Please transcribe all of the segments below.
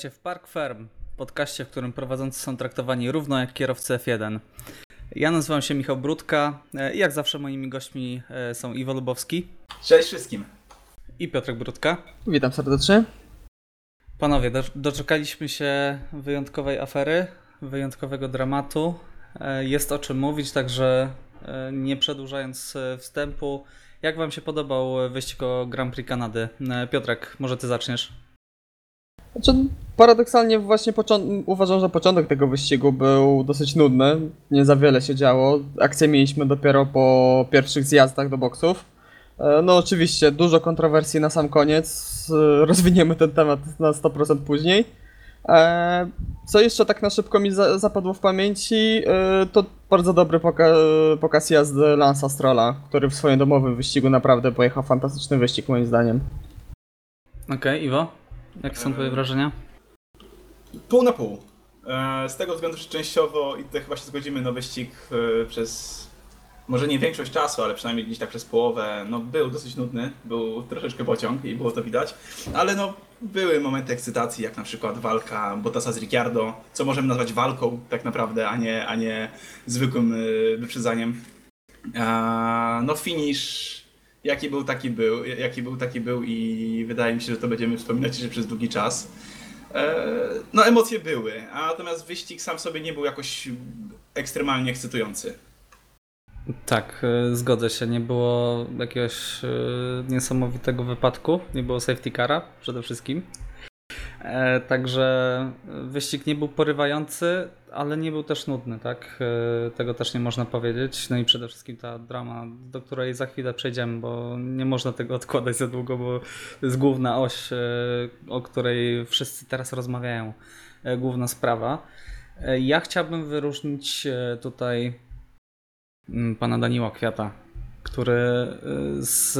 Witajcie w Park Firm, podcaście, w którym prowadzący są traktowani równo jak kierowcy F1. Ja nazywam się Michał Brudka e, i jak zawsze moimi gośćmi e, są Iwo Lubowski Cześć wszystkim. i Piotrek Brudka. Witam serdecznie. Panowie, do, doczekaliśmy się wyjątkowej afery, wyjątkowego dramatu. E, Jest o czym mówić, także nie przedłużając wstępu, jak wam się podobał wyścig o Grand Prix Kanady? Piotrek, może ty zaczniesz? Znaczy, paradoksalnie właśnie uważam, że początek tego wyścigu był dosyć nudny. Nie za wiele się działo. Akcję mieliśmy dopiero po pierwszych zjazdach do boksów. E, No oczywiście, dużo kontrowersji na sam koniec. E, Rozwiniemy ten temat na 100% później. E, Co jeszcze tak na szybko mi za- zapadło w pamięci, to bardzo dobry poka- pokaz jazdy Lansa Strolla, który w swoim domowym wyścigu naprawdę pojechał fantastyczny wyścig moim zdaniem. Okej, Iwo, jakie są twoje wrażenia? Pół na pół. E, Z tego względu, że częściowo, i tutaj chyba się zgodzimy, no wyścig e, przez może nie większość czasu, ale przynajmniej gdzieś tak przez połowę, no był dosyć nudny, był troszeczkę pociąg i było to widać, ale no były momenty ekscytacji, jak na przykład walka Bottasa z Ricciardo, co możemy nazwać walką tak naprawdę, a nie, a nie zwykłym e, wyprzedzaniem. No finish jaki był, taki był, jaki był, taki był i wydaje mi się, że to będziemy wspominać jeszcze przez długi czas. E, No emocje były, a natomiast wyścig sam sobie nie był jakoś ekstremalnie ekscytujący. Tak, y, zgodzę się. Nie było jakiegoś y, niesamowitego wypadku, nie było safety cara przede wszystkim. E, Także wyścig nie był porywający, ale nie był też nudny, tak? E, Tego też nie można powiedzieć. No i przede wszystkim ta drama, do której za chwilę przejdziemy, bo nie można tego odkładać za długo, bo to jest główna oś, e, o której wszyscy teraz rozmawiają. E, Główna sprawa. E, Ja chciałbym wyróżnić e, tutaj mm, pana Daniła Kwiata, który z.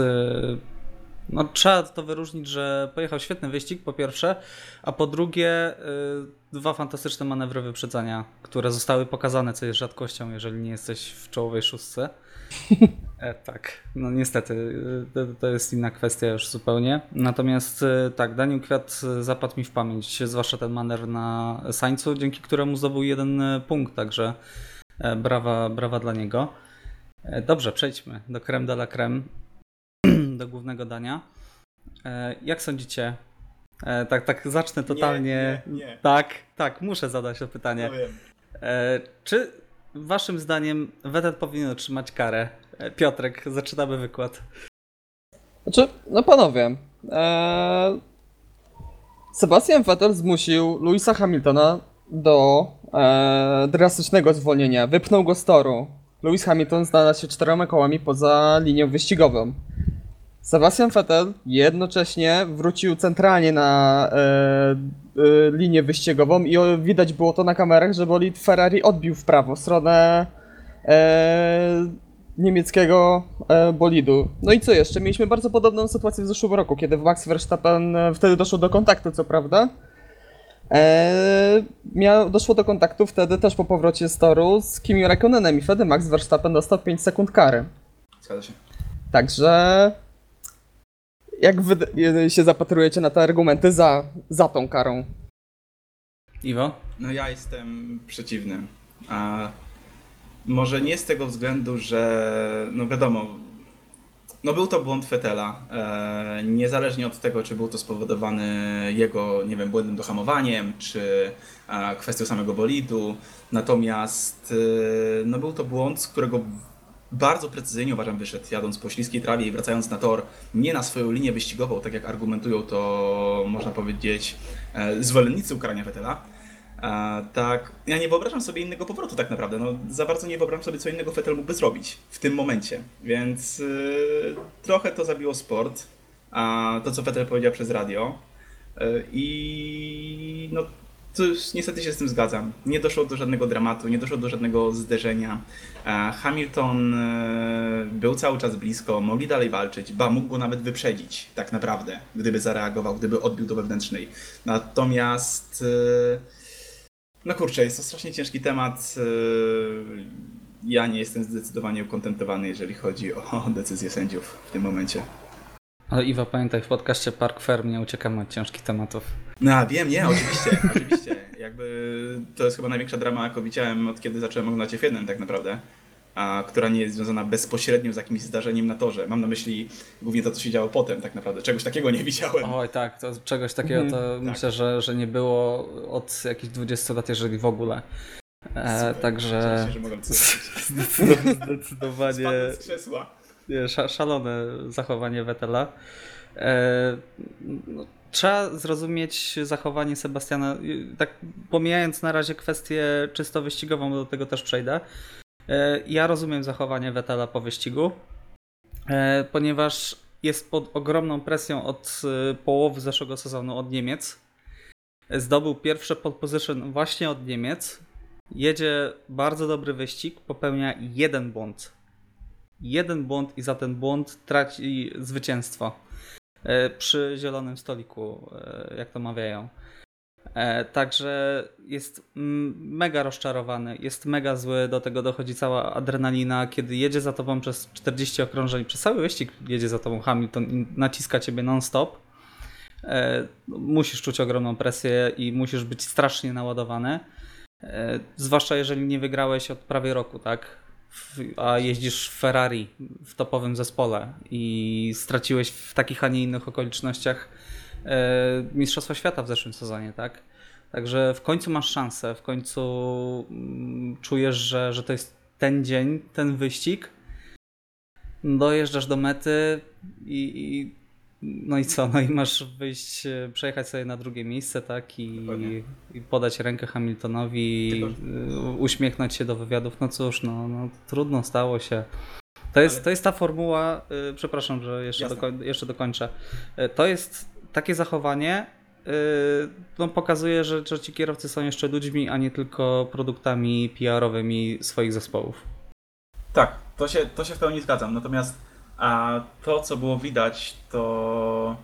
No, trzeba to wyróżnić, że pojechał świetny wyścig, po pierwsze, a po drugie, y, dwa fantastyczne manewry wyprzedzania, które zostały pokazane, co jest rzadkością, jeżeli nie jesteś w czołowej szóstce. E, tak, no niestety, y, to, to jest inna kwestia już zupełnie. Natomiast y, tak, Daniel Kwiat zapadł mi w pamięć, zwłaszcza ten manewr na Sańcu, dzięki któremu zdobył jeden punkt, także E, Brawa, brawa dla niego. E, Dobrze, przejdźmy do creme de la creme, do głównego dania. E, Jak sądzicie? E, Tak, tak, zacznę totalnie. Nie, nie, nie. Tak, tak, muszę zadać to pytanie. No wiem. E, Czy waszym zdaniem Vettel powinien otrzymać karę? Piotrek, zaczynamy wykład. Znaczy, no panowie, ee, Sebastian Vettel zmusił Louisa Hamiltona do e, drastycznego zwolnienia. Wypnął go z toru. Lewis Hamilton znalazł się czterema kołami poza linią wyścigową. Sebastian Vettel jednocześnie wrócił centralnie na e, e, linię wyścigową i o, widać było to na kamerach, że bolid Ferrari odbił w prawo, w stronę e, niemieckiego e, bolidu. No i co jeszcze? Mieliśmy bardzo podobną sytuację w zeszłym roku, kiedy Max Verstappen e, wtedy doszło do kontaktu, co prawda. E, miał, doszło do kontaktu wtedy też po powrocie z toru z Kimi Raikkonenem i wtedy Max Verstappen dostał 5 sekund kary. Zgadza się. Także jak wy się zapatrujecie na te argumenty za, za tą karą? Iwo? No ja jestem przeciwny. A może nie z tego względu, że no wiadomo, no był to błąd Fetela. E, niezależnie od tego, czy był to spowodowany jego, nie wiem, błędnym dohamowaniem, czy e, kwestią samego bolidu. Natomiast e, no był to błąd, z którego bardzo precyzyjnie uważam wyszedł, jadąc po śliskiej trawie i wracając na tor, nie na swoją linię wyścigową, tak jak argumentują to, można powiedzieć, e, zwolennicy ukarania Fetela. A, tak, ja nie wyobrażam sobie innego powrotu tak naprawdę. No, za bardzo nie wyobrażam sobie, co innego Vettel mógłby zrobić w tym momencie. Więc yy, trochę to zabiło sport. A to, co Vettel powiedział przez radio. Yy, I no, to niestety się z tym zgadzam. Nie doszło do żadnego dramatu, nie doszło do żadnego zderzenia. E, Hamilton e, był cały czas blisko, mogli dalej walczyć, ba, mógł go nawet wyprzedzić, tak naprawdę, gdyby zareagował, gdyby odbił do wewnętrznej. Natomiast e, no kurczę, jest to strasznie ciężki temat. Yy, Ja nie jestem zdecydowanie ukontentowany, jeżeli chodzi o decyzję sędziów w tym momencie. Ale Iwa, pamiętaj, w podcaście Park Fair nie uciekamy od ciężkich tematów. No wiem, nie, oczywiście, oczywiście. Jakby to jest chyba największa drama, jaką widziałem od kiedy zacząłem oglądać F1 tak naprawdę. A która nie jest związana bezpośrednio z jakimś zdarzeniem na torze. Mam na myśli głównie to, co się działo potem tak naprawdę. Czegoś takiego nie widziałem. Oj, tak, to czegoś takiego to Mhm, myślę, że, że nie było od jakichś 20 lat, jeżeli w ogóle. E, także zdecydowanie nie, sza, szalone zachowanie Vettela. E, no, trzeba zrozumieć zachowanie Sebastiana, y, tak pomijając na razie kwestię czysto wyścigową, do tego też przejdę. E, ja rozumiem zachowanie Vettela po wyścigu, e, ponieważ jest pod ogromną presją od y, połowy zeszłego sezonu od Niemiec. Zdobył pierwsze pole position właśnie od Niemiec. Jedzie bardzo dobry wyścig, popełnia jeden błąd jeden błąd i za ten błąd traci zwycięstwo przy zielonym stoliku, e, jak to mawiają. E, Także jest mega rozczarowany, jest mega zły, do tego dochodzi cała adrenalina, kiedy jedzie za tobą przez 40 okrążeń, przez cały wyścig jedzie za tobą Hamilton i naciska ciebie non-stop. E, Musisz czuć ogromną presję i musisz być strasznie naładowany. E, Zwłaszcza jeżeli nie wygrałeś od prawie roku, tak? A jeździsz w Ferrari w topowym zespole i straciłeś w takich, a nie innych okolicznościach e, Mistrzostwo Świata w zeszłym sezonie, tak? Także w końcu masz szansę, w końcu mm, czujesz, że, że to jest ten dzień, ten wyścig. Dojeżdżasz do mety i, i no i co? No i masz wyjść, e, przejechać sobie na drugie miejsce, tak? I, i podać rękę Hamiltonowi, Tylko- y, uśmiechnąć się do wywiadów. No cóż, no, no trudno stało się. To jest, Ale- to jest ta formuła, y, przepraszam, że jeszcze, dokoń, jeszcze dokończę. To jest takie zachowanie, y, no, pokazuje, że, że ci kierowcy są jeszcze ludźmi, a nie tylko produktami PR-owymi swoich zespołów. Tak, to się, to się w pełni zgadzam. Natomiast a to, co było widać, to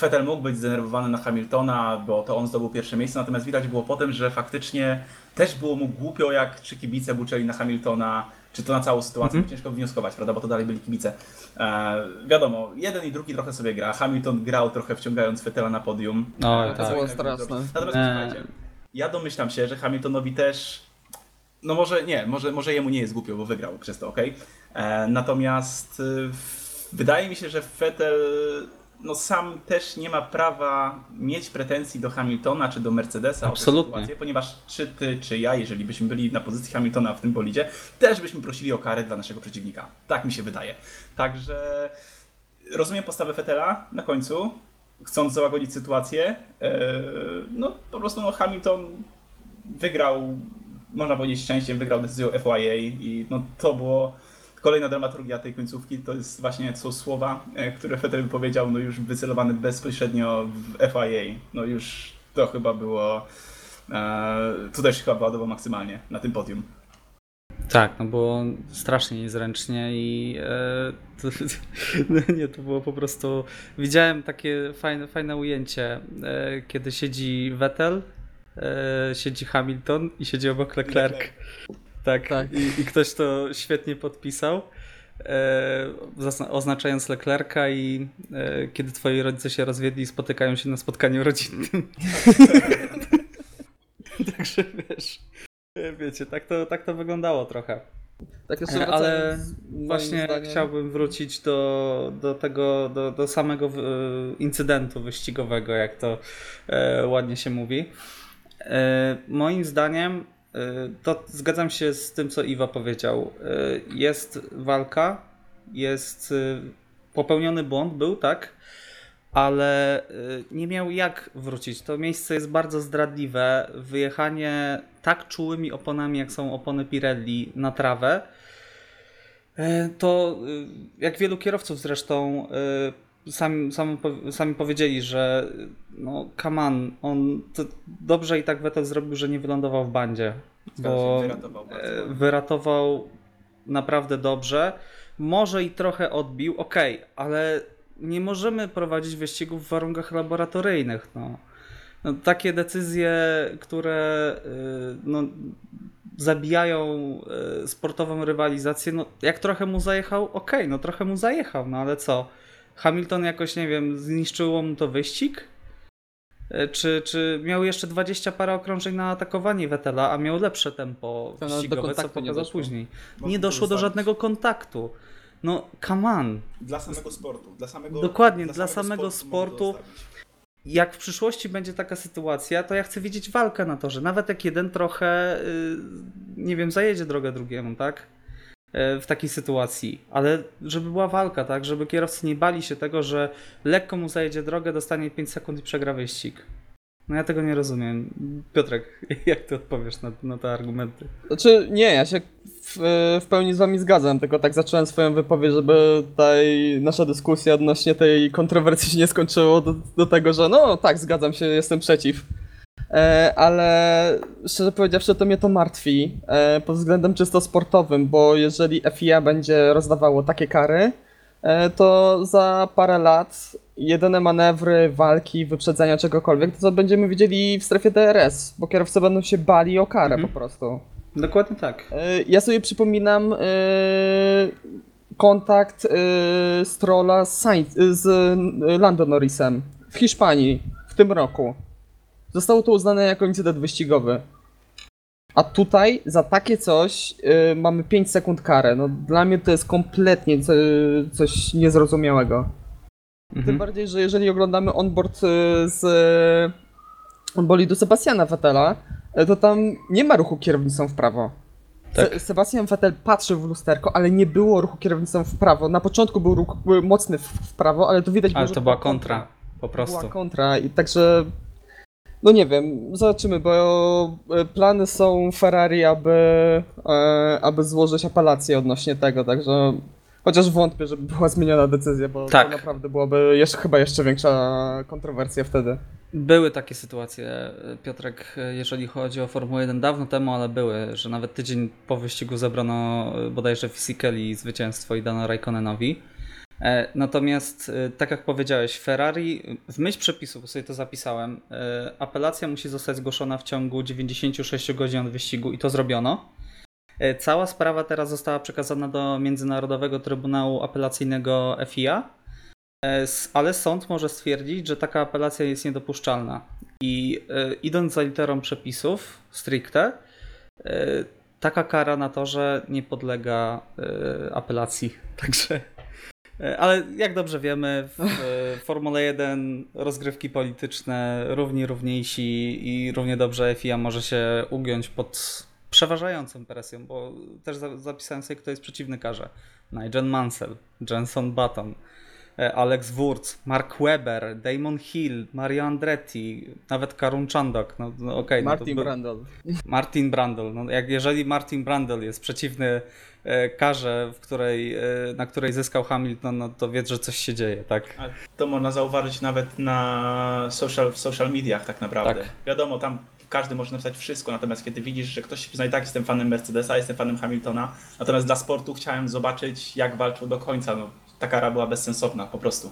Vettel mógł być zdenerwowany na Hamiltona, bo to on zdobył pierwsze miejsce, natomiast widać było potem, że faktycznie też było mu głupio, jak czy kibice buczeli na Hamiltona, czy to na całą sytuację. Mhm. Ciężko wnioskować, prawda, bo to dalej byli kibice. E, wiadomo, jeden i drugi trochę sobie gra. Hamilton grał trochę wciągając Vettela na podium. Oj, E, tak. co Było innego straszne. zrobić. Natomiast Nie. słuchajcie, ja domyślam się, że Hamiltonowi też no może nie, może, może jemu nie jest głupio, bo wygrał przez to, ok? E, natomiast y, wydaje mi się, że Vettel no sam też nie ma prawa mieć pretensji do Hamiltona czy do Mercedesa Absolutnie. o tę sytuację, ponieważ czy ty, czy ja, jeżeli byśmy byli na pozycji Hamiltona w tym bolidzie, też byśmy prosili o karę dla naszego przeciwnika. Tak mi się wydaje. Także rozumiem postawę Vettela na końcu, chcąc załagodzić sytuację. E, no po prostu no, Hamilton wygrał, można powiedzieć szczęściem, wygrał decyzją FIA i no, to było kolejna dramaturgia tej końcówki. To jest właśnie są słowa, e, które Vettel powiedział, no już wycelowane bezpośrednio w FIA. No już to chyba było, e, tu też chyba ładował maksymalnie na tym podium. Tak, no było strasznie niezręcznie i e, to, no nie, to było po prostu. Widziałem takie fajne, fajne ujęcie, e, kiedy siedzi Vettel, e, siedzi Hamilton i siedzi obok Leclerc. Tak, Tak. I, i ktoś to świetnie podpisał. E, oznaczając Leclerca i e, kiedy twoi rodzice się rozwiedli, spotykają się na spotkaniu rodzinnym. Także wiesz, wiecie, tak to, tak to wyglądało trochę. Tak Ale właśnie zdaniem- chciałbym wrócić do, do tego, do, do samego incydentu wyścigowego, jak to e, ładnie się mówi. E, moim zdaniem, e, to zgadzam się z tym, co Iwa powiedział. E, jest walka, jest popełniony błąd, był, tak? ale nie miał jak wrócić. To miejsce jest bardzo zdradliwe. Wyjechanie tak czułymi oponami, jak są opony Pirelli na trawę, to jak wielu kierowców zresztą y, sami, sami, po- sami powiedzieli, że no come on, on dobrze i tak Vettel zrobił, że nie wylądował w bandzie, bo wyratował e, wyratował naprawdę dobrze. Może i trochę odbił, okej, ale nie możemy prowadzić wyścigów w warunkach laboratoryjnych. No. No, takie decyzje, które y, no, zabijają y, sportową rywalizację, no jak trochę mu zajechał, okej, no trochę mu zajechał, no ale co? Hamilton jakoś, nie wiem, zniszczyło mu to wyścig? E, Czy, czy miał jeszcze 20 parę okrążeń na atakowanie Vettela, a miał lepsze tempo To wyścigowe, co kontaktu nie pokazał doszło. później. Nie to doszło do żadnego kontaktu. No, come on. Dla samego sportu. Dla samego, Dokładnie, dla samego można to sportu. zostawić. Jak w przyszłości będzie taka sytuacja, to ja chcę widzieć walkę na torze. Nawet jak jeden trochę, y, nie wiem, zajedzie drogę drugiemu, tak? Y, W takiej sytuacji. Ale żeby była walka, tak? Żeby kierowcy nie bali się tego, że lekko mu zajedzie drogę, dostanie 5 sekund i przegra wyścig. No ja tego nie rozumiem. Piotrek, jak ty odpowiesz na, na te argumenty? Znaczy, nie, ja się w, w pełni z wami zgadzam, tylko tak zacząłem swoją wypowiedź, żeby tutaj nasza dyskusja odnośnie tej kontrowersji się nie skończyło do, do tego, że no tak, zgadzam się, jestem przeciw. E, ale szczerze powiedziawszy, to mnie to martwi e, pod względem czysto sportowym, bo jeżeli FIA będzie rozdawało takie kary, e, to za parę lat jedyne manewry, walki, wyprzedzenia czegokolwiek, to co będziemy widzieli w strefie DRS, bo kierowcy będą się bali o karę Mhm. po prostu. Dokładnie tak. Ja sobie przypominam kontakt Strolla z, z Lando Norrisem w Hiszpanii w tym roku. Zostało to uznane jako incydent wyścigowy. A tutaj za takie coś e, mamy 5 sekund karę. No, dla mnie to jest kompletnie co, coś niezrozumiałego. Tym Mhm. bardziej, że jeżeli oglądamy onboard e, z e, bolidu Sebastiana Vettela, e, to tam nie ma ruchu kierownicą w prawo. Tak. Se Sebastian Vettel patrzył w lusterko, ale nie było ruchu kierownicą w prawo. Na początku był ruch był mocny w, w prawo, ale to widać było, Ale to była kontra, po prostu. Była kontra i także no nie wiem, zobaczymy, bo e, plany są Ferrari, aby, e, aby złożyć apelację odnośnie tego, także chociaż wątpię, żeby była zmieniona decyzja, bo Tak. to naprawdę byłaby jeszcze, chyba jeszcze większa kontrowersja wtedy. Były takie sytuacje, Piotrek, jeżeli chodzi o Formułę 1 dawno temu, ale były, że nawet tydzień po wyścigu zebrano e, bodajże Fisicheli zwycięstwo i dano Raikkonenowi. E, Natomiast, e, tak jak powiedziałeś, Ferrari, w myśl przepisu, bo sobie to zapisałem, e, apelacja musi zostać zgłoszona w ciągu 96 godzin od wyścigu i to zrobiono. Cała sprawa teraz została przekazana do Międzynarodowego Trybunału Apelacyjnego FIA, ale sąd może stwierdzić, że taka apelacja jest niedopuszczalna. I idąc za literą przepisów stricte, taka kara na to, że nie podlega apelacji. Także. E, Ale jak dobrze wiemy, w e, Formule 1 rozgrywki polityczne równi równiejsi i równie dobrze FIA może się ugiąć pod przeważającą presją, bo też za- zapisałem sobie, kto jest przeciwny karze. Nigel Mansell, Jenson Button, Alex Wurz, Mark Webber, Damon Hill, Mario Andretti, nawet Karun Chandok. No, no okej, no to Martin Brundle. Martin Brundle. No, jak jeżeli Martin Brundle jest przeciwny e, karze, w której, e, na której zyskał Hamilton, no to wiedz, że coś się dzieje, tak? A to można zauważyć nawet na social, w social mediach tak naprawdę. Tak. Wiadomo, tam każdy może napisać wszystko, natomiast kiedy widzisz, że ktoś się przyzna, i tak jestem fanem Mercedesa, jestem fanem Hamiltona, natomiast dla sportu chciałem zobaczyć, jak walczył do końca. No, ta kara była bezsensowna po prostu.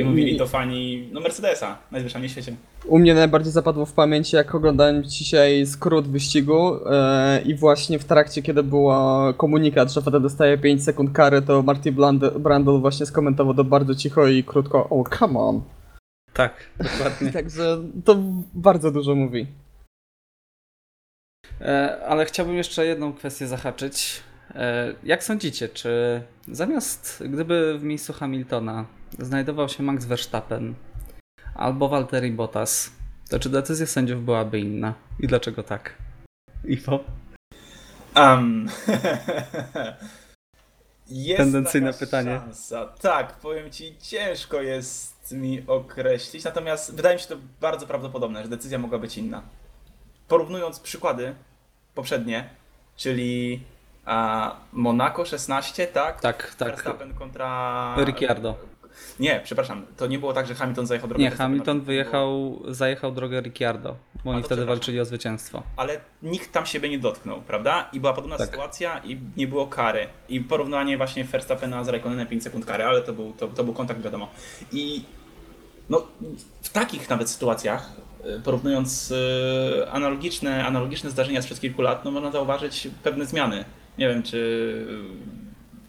I mówili to fani no Mercedesa, najzwyczajniej w świecie. U mnie najbardziej zapadło w pamięci, jak oglądałem dzisiaj skrót wyścigu e, i właśnie w trakcie, kiedy był komunikat, że Vettel dostaje 5 sekund kary, to Martin Brundle, Brundle właśnie skomentował to bardzo cicho i krótko, oh come on. Tak, dokładnie. Także to bardzo dużo mówi. E, Ale chciałbym jeszcze jedną kwestię zahaczyć. E, Jak sądzicie, czy zamiast, gdyby w miejscu Hamiltona znajdował się Max Verstappen albo Valtteri Bottas, to czy decyzja sędziów byłaby inna? I dlaczego tak? Iwo? Um, jest Tendencyjne taka pytanie. Szansa. Tak, powiem ci, ciężko jest mi określić, natomiast wydaje mi się to bardzo prawdopodobne, że decyzja mogła być inna. Porównując przykłady poprzednie, czyli Monaco 16, tak? Tak, tak. Verstappen kontra. Ricciardo. Nie, przepraszam, to nie było tak, że Hamilton zajechał drogę. Nie, Hamilton to było- wyjechał, zajechał drogę Ricciardo, bo oni wtedy walczyli o zwycięstwo. ale nikt tam siebie nie dotknął, prawda? I była podobna Tak. sytuacja i nie było kary. I porównanie właśnie Verstappena z Raikkonenem 5 sekund kary, ale to był, to, to był kontakt, wiadomo. I no, w takich nawet sytuacjach, y, porównując y, analogiczne, analogiczne zdarzenia sprzed kilku lat, no można zauważyć pewne zmiany. Nie wiem, czy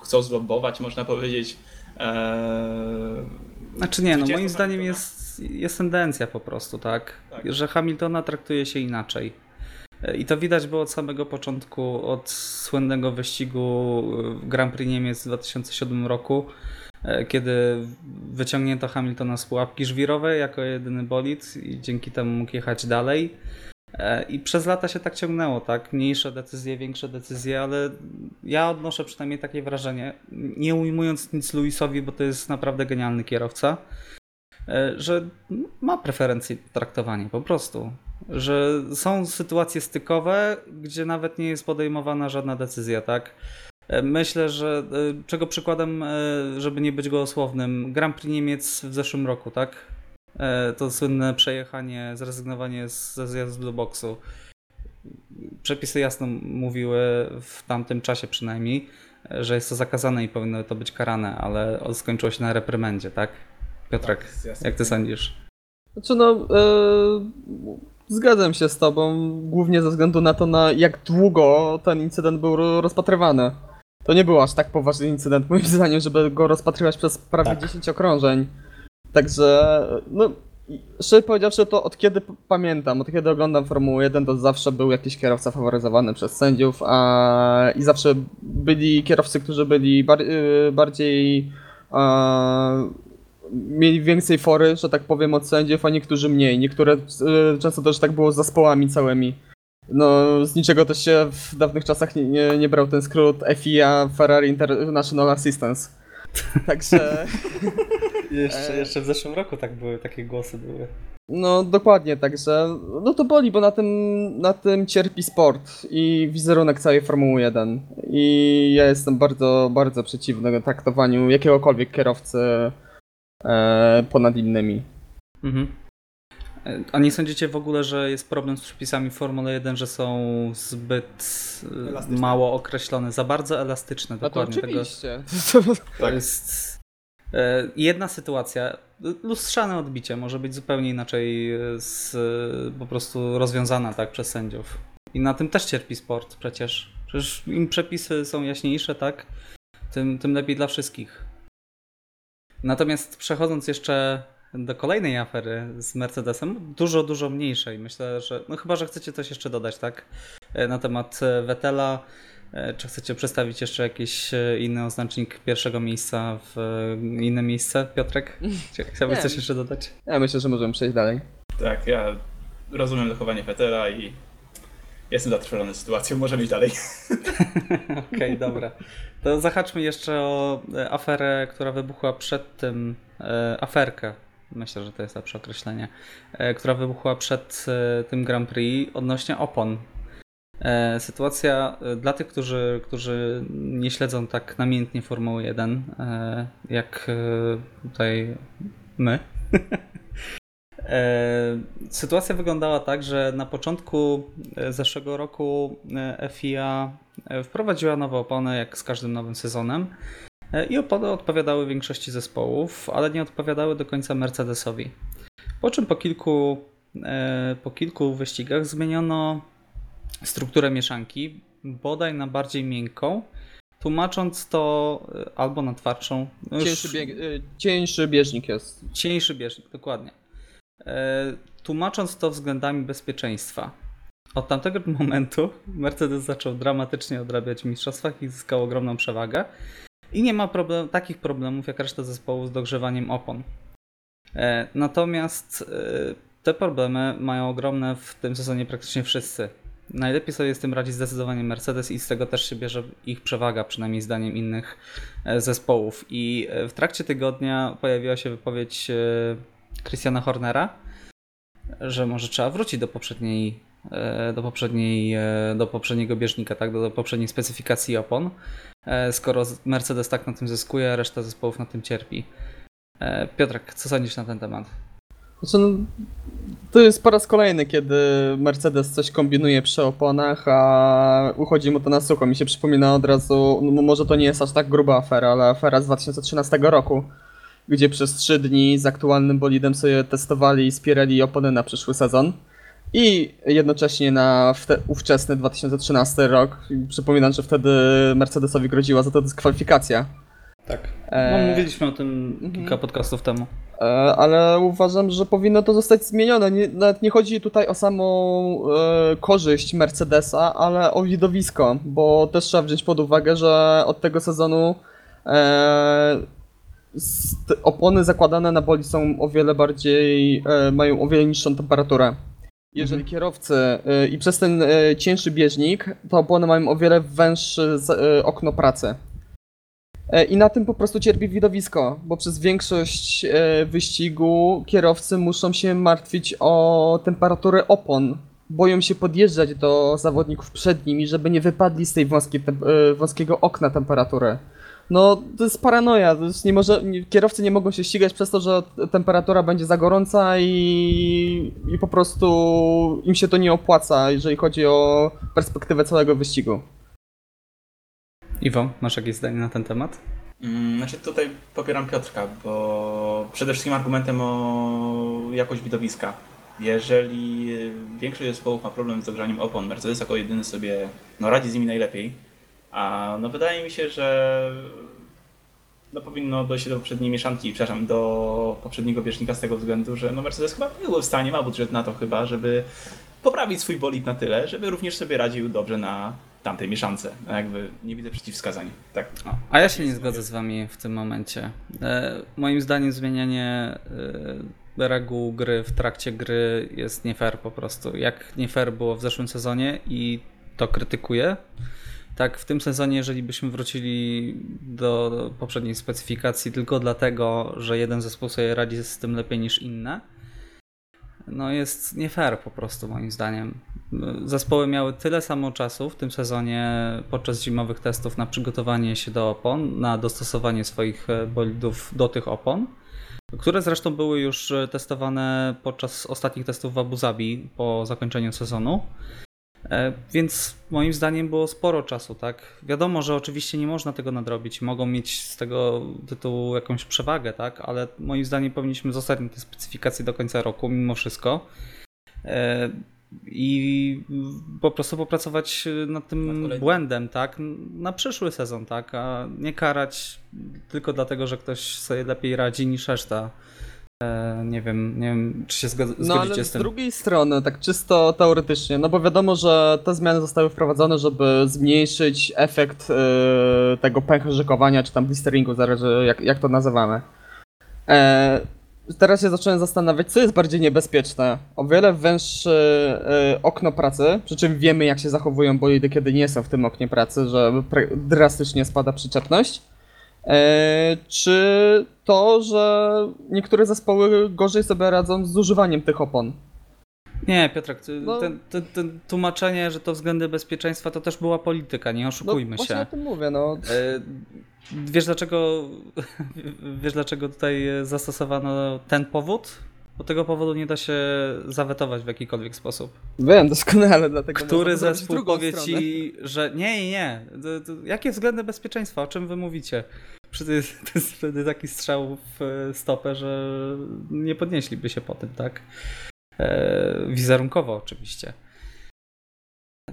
chcą zlobować, można powiedzieć, Eee, Znaczy nie, no moim zdaniem Hamiltona. jest, jest tendencja po prostu, tak? Tak. Że Hamiltona traktuje się inaczej. E, I to widać było od samego początku, od słynnego wyścigu w Grand Prix Niemiec w 2007 roku, e, kiedy wyciągnięto Hamiltona z pułapki żwirowej jako jedyny bolid i dzięki temu mógł jechać dalej. E, I przez lata się tak ciągnęło, tak? Mniejsze decyzje, większe decyzje, ale ja odnoszę przynajmniej takie wrażenie, nie ujmując nic Luisowi, bo to jest naprawdę genialny kierowca, e, że ma preferencje traktowanie po prostu. Że są sytuacje stykowe, gdzie nawet nie jest podejmowana żadna decyzja, tak? E, Myślę, że czego przykładem, żeby nie być gołosłownym, Grand Prix Niemiec w zeszłym roku, tak? E, To słynne przejechanie, zrezygnowanie z- ze zjazdu do boksu. Przepisy jasno mówiły w tamtym czasie przynajmniej, e, że jest to zakazane i powinno to być karane, ale skończyło się na reprymendzie, tak? Piotrek, Tak, jak ty sądzisz? Znaczy no, e, zgadzam się z tobą, głównie ze względu na to, na jak długo ten incydent był ro- rozpatrywany. To nie był aż tak poważny incydent, moim zdaniem, żeby go rozpatrywać przez prawie Tak. 10 okrążeń. Także, no, szczerze powiedziawszy, to od kiedy pamiętam, od kiedy oglądam Formułę 1, to zawsze był jakiś kierowca faworyzowany przez sędziów, a i zawsze byli kierowcy, którzy byli bar, y, bardziej e, mieli więcej fory, że tak powiem, od sędziów, a niektórzy mniej. Niektóre y, często też tak było z zespołami całymi. No, z niczego też się w dawnych czasach nie, nie, nie brał ten skrót FIA, Ferrari International Assistance. Także, Jeszcze, E. jeszcze w zeszłym roku tak były, takie głosy były. no dokładnie, także, no to boli, bo na tym, na tym cierpi sport i wizerunek całej Formuły 1. I ja jestem bardzo, bardzo przeciwny traktowaniu jakiegokolwiek kierowcy e, ponad innymi. Mhm. E, A nie sądzicie w ogóle, że jest problem z przepisami Formuły 1, że są zbyt e, Elastyczne. mało określone, za bardzo elastyczne, No to dokładnie tego. oczywiście. To Tak. jest jedna sytuacja, lustrzane odbicie może być zupełnie inaczej e, z, e, po prostu rozwiązana tak przez sędziów. I na tym też cierpi sport przecież. Przecież im przepisy są jaśniejsze, tak, tym, tym lepiej dla wszystkich. Natomiast przechodząc jeszcze do kolejnej afery z Mercedesem, dużo, dużo mniejszej. Myślę, że. No chyba, że chcecie coś jeszcze dodać, tak? E, Na temat e, Vettela. E, Czy chcecie przedstawić jeszcze jakiś e, inny oznacznik pierwszego miejsca w e, inne miejsce, Piotrek? Czy Chciałbyś coś jeszcze dodać? Ja myślę, że możemy przejść dalej. Tak, ja rozumiem zachowanie Fetera i jestem zatrważony sytuacją, możemy iść dalej. Okej, dobra. To zahaczmy jeszcze o e, aferę, która wybuchła przed tym. E, aferkę. Myślę, że to jest lepsze określenie. E, która wybuchła przed e, tym Grand Prix odnośnie opon. E, sytuacja e, dla tych, którzy, którzy nie śledzą tak namiętnie Formuły 1, e, jak tutaj my. Sytuacja wyglądała tak, że na początku zeszłego roku FIA wprowadziła nowe opony, jak z każdym nowym sezonem. I opony odpowiadały większości zespołów, ale nie odpowiadały do końca Mercedesowi. Po czym po kilku, po kilku wyścigach zmieniono strukturę mieszanki, bodaj na bardziej miękką, tłumacząc to e, albo na twardszą. no Cieńszy, bieg, y, cieńszy bieżnik jest. Cieńszy bieżnik, dokładnie. E, tłumacząc to względami bezpieczeństwa. Od tamtego momentu Mercedes zaczął dramatycznie odrabiać w mistrzostwach i zyskał ogromną przewagę. I nie ma problem, takich problemów jak reszta zespołu z dogrzewaniem opon. E, natomiast e, te problemy mają ogromne w tym sezonie praktycznie wszyscy. Najlepiej sobie z tym radzi zdecydowanie Mercedes i z tego też się bierze ich przewaga, przynajmniej zdaniem innych e, zespołów. I e, w trakcie tygodnia pojawiła się wypowiedź e, Christiana Hornera, że może trzeba wrócić do poprzedniej, do poprzedniej, do poprzedniego bieżnika, tak, do, poprzedniej specyfikacji opon, skoro Mercedes tak na tym zyskuje, a reszta zespołów na tym cierpi. Piotrek, co sądzisz na ten temat? Znaczy, no, to jest po raz kolejny, kiedy Mercedes coś kombinuje przy oponach, a uchodzi mu to na sucho. Mi się przypomina od razu, no może to nie jest aż tak gruba afera, ale afera z 2013 roku, gdzie przez 3 dni z aktualnym bolidem sobie testowali i spierali opony na przyszły sezon. I jednocześnie na wte, ówczesny 2013 rok, przypominam, że wtedy Mercedesowi groziła za to dyskwalifikacja. Tak. E, No, mówiliśmy o tym mhm. kilka podcastów temu. E, ale uważam, że powinno to zostać zmienione. Nie, nawet nie chodzi tutaj o samą e, korzyść Mercedesa, ale o widowisko, bo też trzeba wziąć pod uwagę, że od tego sezonu e, st- opony zakładane na boli są o wiele bardziej, e, mają o wiele niższą temperaturę. Jeżeli kierowcy e, i przez ten e, cieńszy bieżnik, to opony mają o wiele węższe z- e, okno pracy. E, I na tym po prostu cierpi widowisko, bo przez większość e, wyścigu kierowcy muszą się martwić o temperaturę opon. Boją się podjeżdżać do zawodników przed nimi, żeby nie wypadli z tej wąskiej, tem- e, wąskiego okna temperatury. No, to jest paranoja. To jest nie może, kierowcy nie mogą się ścigać przez to, że temperatura będzie za gorąca i, i po prostu im się to nie opłaca, jeżeli chodzi o perspektywę całego wyścigu. Iwo, masz jakieś zdanie na ten temat? Mm, Znaczy tutaj popieram Piotrka, bo przede wszystkim argumentem o jakość widowiska. Jeżeli większość zespołów ma problem z dogrzaniem opon, Mercedes jako jedyny sobie no, radzi z nimi najlepiej, a no wydaje mi się, że no, powinno dojść do poprzedniej mieszanki, przepraszam, do poprzedniego bieżnika z tego względu, że no, Mercedes chyba był w stanie, ma budżet na to chyba, żeby poprawić swój bolid na tyle, żeby również sobie radził dobrze na tamtej mieszance. Jakby nie widzę przeciwwskazań. Tak. O, A ja się nie zgodzę z wami w tym momencie. E, moim zdaniem zmienianie e, reguł gry w trakcie gry jest nie fair po prostu. Jak nie fair było w zeszłym sezonie i to krytykuję, tak w tym sezonie, jeżeli byśmy wrócili do poprzedniej specyfikacji tylko dlatego, że jeden zespół sobie radzi z tym lepiej niż inne, no jest nie fair po prostu moim zdaniem. Zespoły miały tyle samo czasu w tym sezonie podczas zimowych testów na przygotowanie się do opon, na dostosowanie swoich e, bolidów do tych opon, które zresztą były już e, testowane podczas ostatnich testów w Abu Zabi po zakończeniu sezonu. E, Więc moim zdaniem było sporo czasu, tak? Wiadomo, że oczywiście nie można tego nadrobić, mogą mieć z tego tytułu jakąś przewagę, tak? Ale moim zdaniem powinniśmy zostać na tej specyfikacji do końca roku, mimo wszystko. I po prostu popracować nad tym błędem, tak? Na przyszły sezon, tak? A nie karać tylko dlatego, że ktoś sobie lepiej radzi niż reszta. E, Nie wiem, nie wiem, czy się zgod- No ale z z drugiej strony, tak czysto teoretycznie, no bo wiadomo, że te zmiany zostały wprowadzone, żeby zmniejszyć efekt yy, tego pęcherzykowania, czy tam blisteringu, zależy jak, jak to nazywamy. E, teraz się zacząłem zastanawiać, co jest bardziej niebezpieczne. O wiele węższe yy, okno pracy, przy czym wiemy jak się zachowują bolidy, kiedy nie są w tym oknie pracy, że drastycznie spada przyczepność. E, czy to, że niektóre zespoły gorzej sobie radzą z zużywaniem tych opon? Nie, Piotrek, ty- No. ten, ten, ten tłumaczenie, że to względy bezpieczeństwa, to też była polityka, nie No oszukujmy właśnie się. o tym mówię, no. Wiesz dlaczego, wiesz dlaczego tutaj zastosowano ten powód? Bo tego powodu nie da się zawetować w jakikolwiek sposób. Wiem doskonale, dlatego Który zespół powie stronę. ci, że nie, nie, nie. To, to, jakie względy bezpieczeństwa? O czym wy mówicie? Przecież to jest wtedy taki strzał w stopę, że nie podnieśliby się po tym, tak? E, wizerunkowo oczywiście.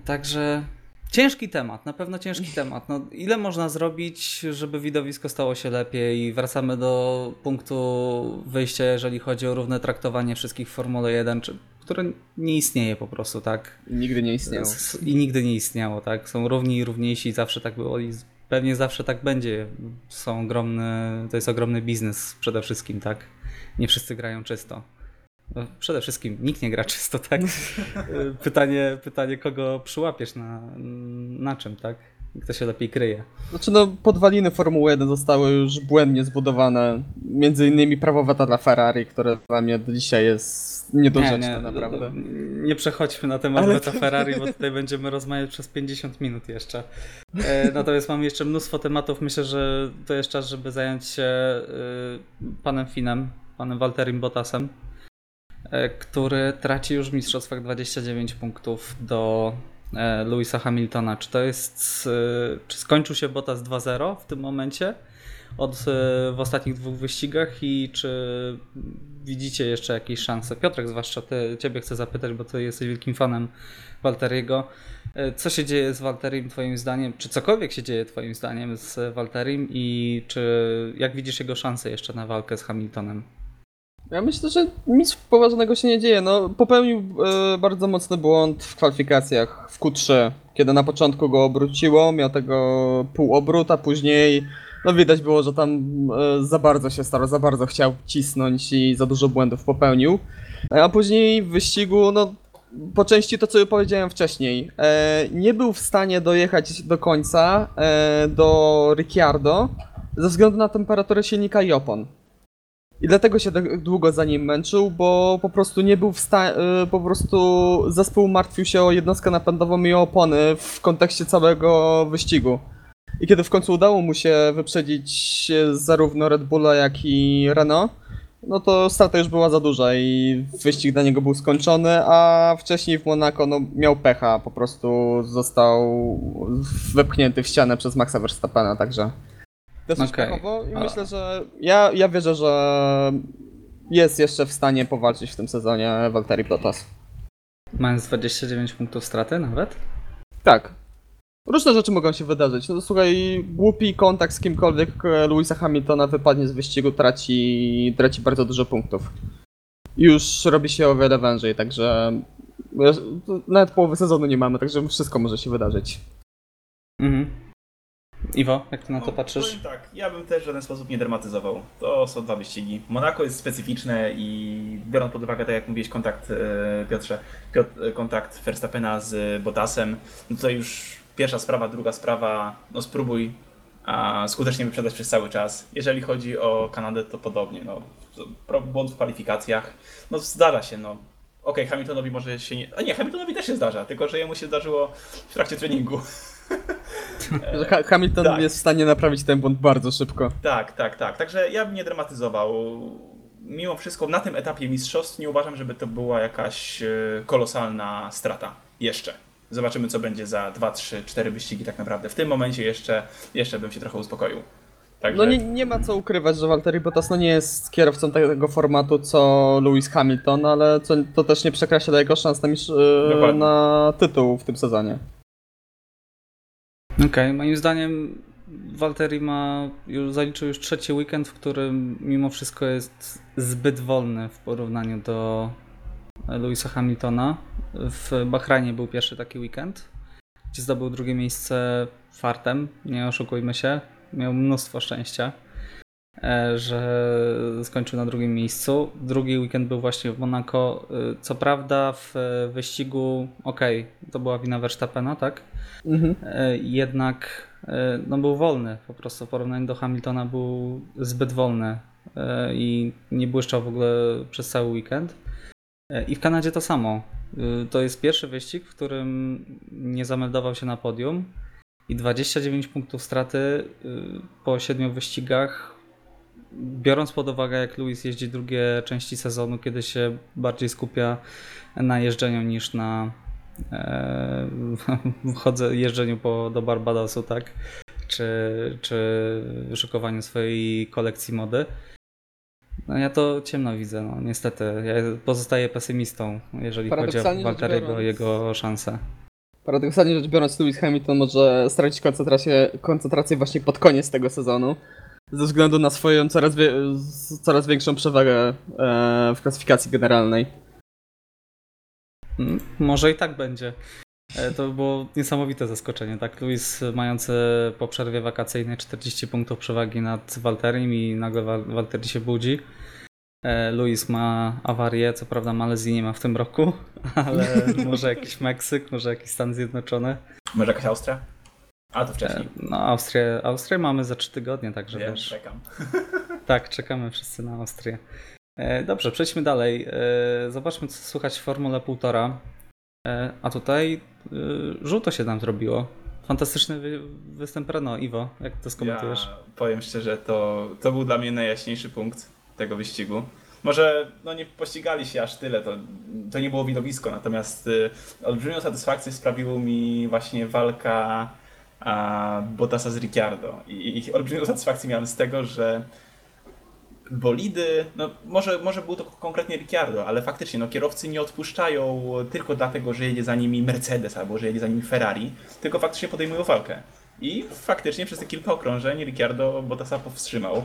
Także ciężki temat, na pewno ciężki temat. No, ile można zrobić, żeby widowisko stało się lepiej? I wracamy do punktu wyjścia, jeżeli chodzi o równe traktowanie wszystkich w Formule 1, czy, które nie istnieje po prostu, tak? Nigdy nie istniało. I nigdy nie istniało, tak? Są równi i równiejsi, zawsze tak było i pewnie zawsze tak będzie. Są ogromne, to jest ogromny biznes przede wszystkim, tak? Nie wszyscy grają czysto. No, przede wszystkim nikt nie gra czysto, tak? pytanie, pytanie, kogo przyłapiesz na, na czym, tak? Kto się lepiej kryje. Znaczy no, podwaliny Formuły 1 zostały już błędnie zbudowane. Między innymi prawo weta dla Ferrari, które dla mnie do dzisiaj jest niedorzeczne naprawdę. Nie przechodźmy na temat Ale Beta Ferrari, bo tutaj będziemy rozmawiać przez 50 minut jeszcze. E, natomiast mamy jeszcze mnóstwo tematów. Myślę, że to jest czas, żeby zająć się e, panem Finem, panem Walterim Bottasem, który traci już w mistrzostwach 29 punktów do e, Louisa Hamiltona. Czy to jest. e, Czy skończył się Bottas 2-0 w tym momencie? od e, w ostatnich dwóch wyścigach i czy widzicie jeszcze jakieś szanse? Piotrek, zwłaszcza ty, ciebie chcę zapytać, bo ty jesteś wielkim fanem Walteriego. E, Co się dzieje z Walterim twoim zdaniem? Czy cokolwiek się dzieje twoim zdaniem z Walterim i czy jak widzisz jego szanse jeszcze na walkę z Hamiltonem? Ja myślę, że nic poważnego się nie dzieje. No, popełnił e, bardzo mocny błąd w kwalifikacjach w Q3, kiedy na początku go obróciło, miał tego półobrót, a później no widać było, że tam e, za bardzo się starał, za bardzo chciał cisnąć i za dużo błędów popełnił. A później w wyścigu, no po części to, co powiedziałem wcześniej, e, nie był w stanie dojechać do końca e, do Ricciardo ze względu na temperaturę silnika i opon. I dlatego się tak długo za nim męczył, bo po prostu nie był w stanie, po prostu zespół martwił się o jednostkę napędową i o opony w kontekście całego wyścigu. I kiedy w końcu udało mu się wyprzedzić zarówno Red Bulla, jak i Renault, no to strata już była za duża i wyścig dla niego był skończony, a wcześniej w Monaco no, miał pecha, po prostu został wepchnięty w ścianę przez Maxa Verstappena, także dosyć Okej. pechowo i A- myślę, że ja, ja wierzę, że jest jeszcze w stanie powalczyć w tym sezonie Valtteri Bottas. Mając 29 punktów straty nawet? Tak. Różne rzeczy mogą się wydarzyć. No słuchaj, głupi kontakt z kimkolwiek e, Louisa Hamiltona wypadnie z wyścigu, traci, traci bardzo dużo punktów. Już robi się o wiele wężej, także nawet połowy sezonu nie mamy, także wszystko może się wydarzyć. Mhm. Iwo, jak ty na to No, patrzysz? tak, ja bym też w żaden sposób nie dramatyzował. To są dwa wyścigi. Monaco jest specyficzne i biorąc pod uwagę, tak jak mówiłeś, kontakt e, Piotrze, Piotr, e, kontakt Verstappena z Bottasem, no to już pierwsza sprawa, druga sprawa, no spróbuj a skutecznie wyprzedać przez cały czas. Jeżeli chodzi o Kanadę, to podobnie. No, błąd w kwalifikacjach, no zdarza się, no. Okej, Hamiltonowi może się nie... A nie, Hamiltonowi też się zdarza, tylko że jemu się zdarzyło w trakcie treningu. Że Ha- Hamilton tak. jest w stanie naprawić ten błąd bardzo szybko. Tak, tak, tak. Także ja bym nie dramatyzował. Mimo wszystko na tym etapie mistrzostw nie uważam, żeby to była jakaś e, kolosalna strata. Jeszcze. Zobaczymy, co będzie za 2, 3, 4 wyścigi tak naprawdę. W tym momencie jeszcze, jeszcze bym się trochę uspokoił. Także No nie, nie ma co ukrywać, że Valtteri Bottas no nie jest kierowcą tego formatu co Lewis Hamilton, ale co, to też nie przekreśla jego szans na, mistrz- e, na tytuł w tym sezonie. Okej, moim zdaniem Walteri ma już zaliczył już trzeci weekend, w którym mimo wszystko jest zbyt wolny w porównaniu do Louisa Hamiltona. W Bahrajnie był pierwszy taki weekend, gdzie zdobył drugie miejsce fartem, nie oszukujmy się. Miał mnóstwo szczęścia, że skończył na drugim miejscu. Drugi weekend był właśnie w Monaco. E, Co prawda w e, wyścigu, okej, to była wina Verstappena, tak? Mhm. E, jednak e, no był wolny, po prostu w porównaniu do Hamiltona był zbyt wolny e, i nie błyszczał w ogóle przez cały weekend. E, I w Kanadzie to samo. E, To jest pierwszy wyścig, w którym nie zameldował się na podium i 29 punktów straty e, po siedmiu wyścigach. Biorąc pod uwagę, jak Lewis jeździ drugie części sezonu, kiedy się bardziej skupia na jeżdżeniu niż na e, chodzę jeżdżeniu po, do Barbadosu, tak? Czy, czy szykowaniu swojej kolekcji mody. No ja to ciemno widzę, no niestety. Ja pozostaję pesymistą, jeżeli chodzi o Walteriego, biorąc- jego szanse. Paradoksalnie rzecz biorąc, Lewis Hamilton może stracić koncentrację, koncentrację właśnie pod koniec tego sezonu. Ze względu na swoją coraz, wie, coraz większą przewagę e, w klasyfikacji generalnej. Mm, Może i tak będzie. E, To było niesamowite zaskoczenie, tak? Luis mający po przerwie wakacyjnej 40 punktów przewagi nad Walterim i nagle Wal- Walteri się budzi. E, Luis ma awarię, co prawda Malezji nie ma w tym roku, ale może jakiś Meksyk, może jakiś Stan Zjednoczony. może jakaś Austria? A to E, wcześniej. No Austrię, Austrię mamy za 3 tygodnie, także Wiem, wiesz. czekam. Tak, czekamy wszyscy na Austrię. E, Dobrze, przejdźmy dalej. E, Zobaczmy, co słychać w Formule 1,5. E, A tutaj e, żółto się nam zrobiło. Fantastyczny wy- występ Renault. Iwo, jak to skomentujesz? Ja powiem szczerze, to, to był dla mnie najjaśniejszy punkt tego wyścigu. Może no nie pościgali się aż tyle, to, to nie było widowisko, natomiast y, olbrzymią satysfakcję sprawiło mi właśnie walka a Bottasa z Ricciardo. I, i olbrzymią satysfakcję miałem z tego, że bolidy, no może, może był to konkretnie Ricciardo, ale faktycznie no, kierowcy nie odpuszczają tylko dlatego, że jedzie za nimi Mercedes albo że jedzie za nimi Ferrari, tylko faktycznie podejmują walkę. I faktycznie przez te kilka okrążeń Ricciardo Bottasa powstrzymał.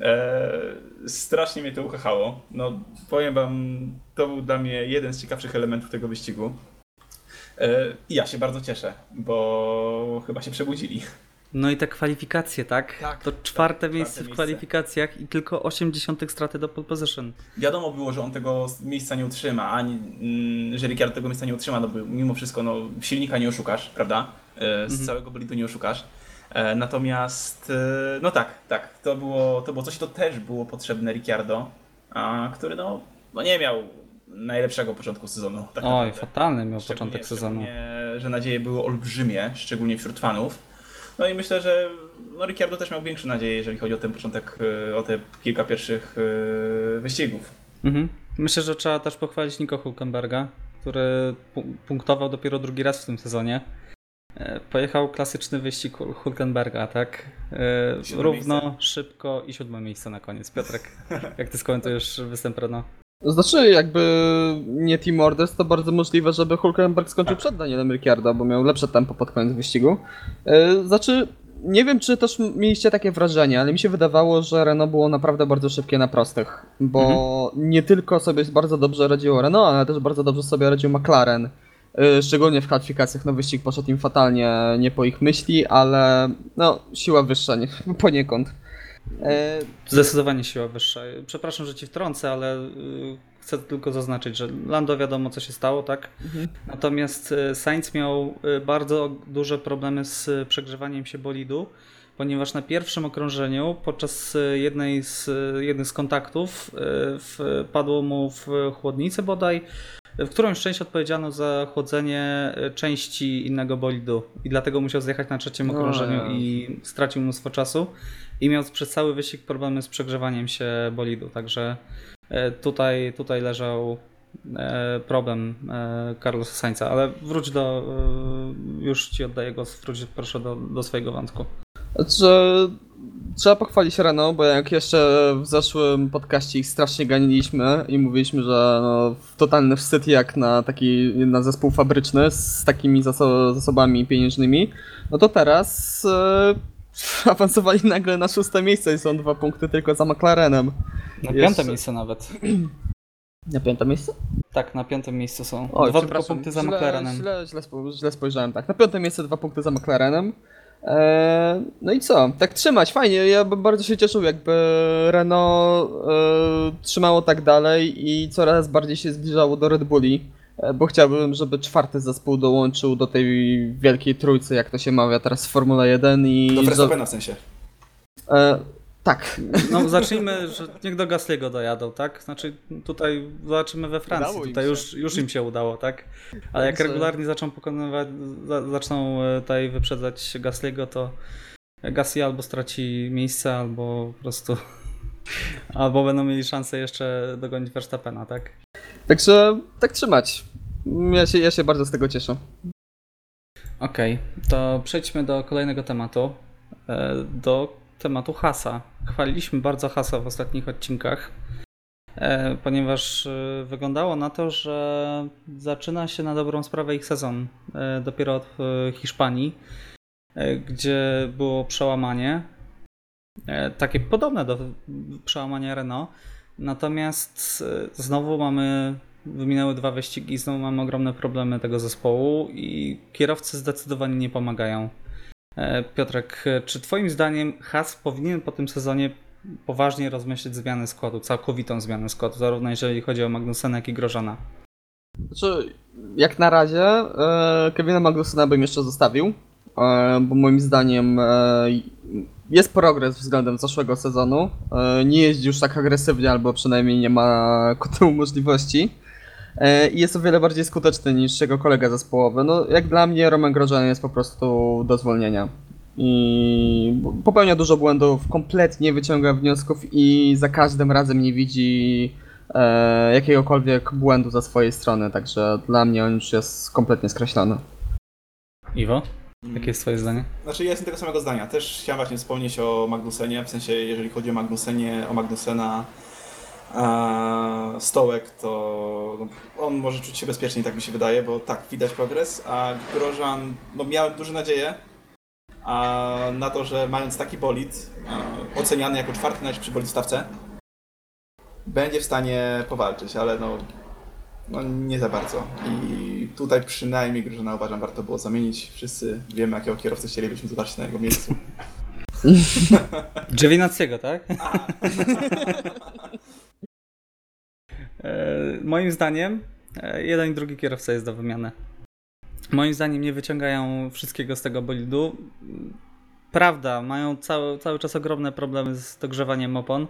Eee, strasznie mnie to uchachało. No, powiem wam, to był dla mnie jeden z ciekawszych elementów tego wyścigu. I ja się bardzo cieszę, bo chyba się przebudzili. No i te kwalifikacje, tak? Tak, to tak, czwarte czwarte miejsce w miejsce. kwalifikacjach i tylko 80 straty do pole position. Wiadomo było, że on tego miejsca nie utrzyma, ani mm, że Ricciardo tego miejsca nie utrzyma, no bo mimo wszystko no, silnika nie oszukasz, prawda? E, Z całego bolidu nie oszukasz. E, Natomiast, e, no tak, tak, to było, to było coś, to też było potrzebne Ricciardo, a, który no, no nie miał najlepszego początku sezonu. Tak Oj, naprawdę. fatalny miał początek sezonu. że nadzieje były olbrzymie, szczególnie wśród fanów. No i myślę, że no Ricciardo też miał większe nadzieje, jeżeli chodzi o ten początek, e, o te kilka pierwszych e, wyścigów. Mhm. Myślę, że trzeba też pochwalić Nico Hulkenberga, który pu- punktował dopiero drugi raz w tym sezonie. E, Pojechał klasyczny wyścig Hul- Hulkenberga, tak? Równo, szybko i siódme miejsce na koniec. Piotrek, jak ty skomentujesz występ Renault? Znaczy, jakby nie Team Orders, to bardzo możliwe, żeby Hulkenberg skończył Tak. przed Danielem Ricciardo, bo miał lepsze tempo pod koniec wyścigu. E, Znaczy, nie wiem, czy też mieliście takie wrażenie, ale mi się wydawało, że Renault było naprawdę bardzo szybkie na prostych, bo nie tylko sobie bardzo dobrze radziło Renault, ale też bardzo dobrze sobie radził McLaren. E, Szczególnie w kwalifikacjach na wyścig poszedł im fatalnie, nie po ich myśli, ale no, siła wyższa nie, poniekąd. E, Zdecydowanie siła wyższa. Przepraszam, że ci wtrącę, ale y, chcę tylko zaznaczyć, że Lando wiadomo co się stało, tak? Natomiast y, Sainz miał y, bardzo duże problemy z przegrzewaniem się bolidu, ponieważ na pierwszym okrążeniu podczas jednej z, jednych z kontaktów wpadło mu w chłodnicę bodaj, w którąś część odpowiedziano za chłodzenie y, części innego bolidu i dlatego musiał zjechać na trzecim No, okrążeniu ja. i stracił mnóstwo czasu i miał przez cały wyścig problemy z przegrzewaniem się bolidu, także e, tutaj, tutaj leżał e, problem e, Carlosa Sainza, ale wróć do, e, już ci oddaję głos, wróć proszę do, do swojego wątku. Że trzeba pochwalić Renault, bo jak jeszcze w zeszłym podcaście ich strasznie ganiliśmy i mówiliśmy, że no, totalny wstyd jak na taki na zespół fabryczny z takimi zaso zasobami pieniężnymi, no to teraz e, awansowali nagle na szóste miejsce i są dwa punkty tylko za McLarenem. Na piąte miejsce nawet. Na piąte miejsce? Tak, na piątym miejscu są. Oj, Dwa tylko przepraszam, punkty za McLarenem. Źle, źle, źle spojrzałem, tak. Na piąte miejsce dwa punkty za McLarenem. Eee, no i co? Tak trzymać, fajnie. Ja bym bardzo się cieszył, jakby Renault e, trzymało tak dalej i coraz bardziej się zbliżało do Red Bulli. E, Bo chciałbym, żeby czwarty zespół dołączył do tej wielkiej trójcy, jak to się mawia teraz w Formule 1 i. Do Verstappena w sensie. E, tak. No zacznijmy, że niech do Gasly'ego dojadą, tak? Znaczy tutaj zobaczymy we Francji, tutaj już, już im się udało, tak? Ale jak regularnie zaczną pokonywać, za, zaczną e, tutaj wyprzedzać Gasly'ego, to Gasly albo straci miejsce, albo po prostu albo będą mieli szansę jeszcze dogonić Verstappena, tak? Także tak trzymać. Ja się, ja się bardzo z tego cieszę. Okej, to przejdźmy do kolejnego tematu. e, Do tematu Hasa. Chwaliliśmy bardzo Hasa w ostatnich odcinkach, e, ponieważ e, wyglądało na to, że zaczyna się na dobrą sprawę ich sezon e, dopiero od Hiszpanii, gdzie było przełamanie. Takie podobne do przełamania Renault. Natomiast znowu mamy Wyminęły dwa wyścigi znowu mamy ogromne problemy tego zespołu i kierowcy zdecydowanie nie pomagają. E, Piotrek, e, czy Twoim zdaniem Haas powinien po tym sezonie poważnie rozmyśleć zmianę składu, całkowitą zmianę składu, zarówno jeżeli chodzi o Magnusena, jak i Grożana? Znaczy, jak na razie e, Kevina Magnusona bym jeszcze zostawił, bo moim zdaniem jest progres względem zeszłego sezonu. Nie jeździ już tak agresywnie, albo przynajmniej nie ma ku temu możliwości. E, I jest o wiele bardziej skuteczny niż jego kolega zespołowy. No, jak dla mnie Roman Grosjean jest po prostu do zwolnienia. I popełnia dużo błędów, kompletnie wyciąga wniosków i za każdym razem nie widzi e, jakiegokolwiek błędu ze swojej strony, także dla mnie on już jest kompletnie skreślony. Iwo? Jakie jest twoje zdanie? Znaczy ja jestem tego samego zdania. Też chciałem właśnie wspomnieć o Magnusenie, w sensie jeżeli chodzi o Magnusenie, o Magnusena a, stołek, to no, on może czuć się bezpiecznie, tak mi się wydaje, bo tak, widać progres, a Grożan, no miałem duże nadzieje a, na to, że mając taki bolid, a, oceniany jako czwarty najlepszy bolid w stawce, będzie w stanie powalczyć, ale no, no nie za bardzo. I tutaj przynajmniej Grożana uważam warto było zamienić. Wszyscy wiemy, jakiego kierowcę chcielibyśmy zobaczyć na jego miejscu. Giovinazziego, tak? E, moim zdaniem e, jeden i drugi kierowca jest do wymiany. Moim zdaniem nie wyciągają wszystkiego z tego bolidu. Prawda, mają cały, cały czas ogromne problemy z dogrzewaniem opon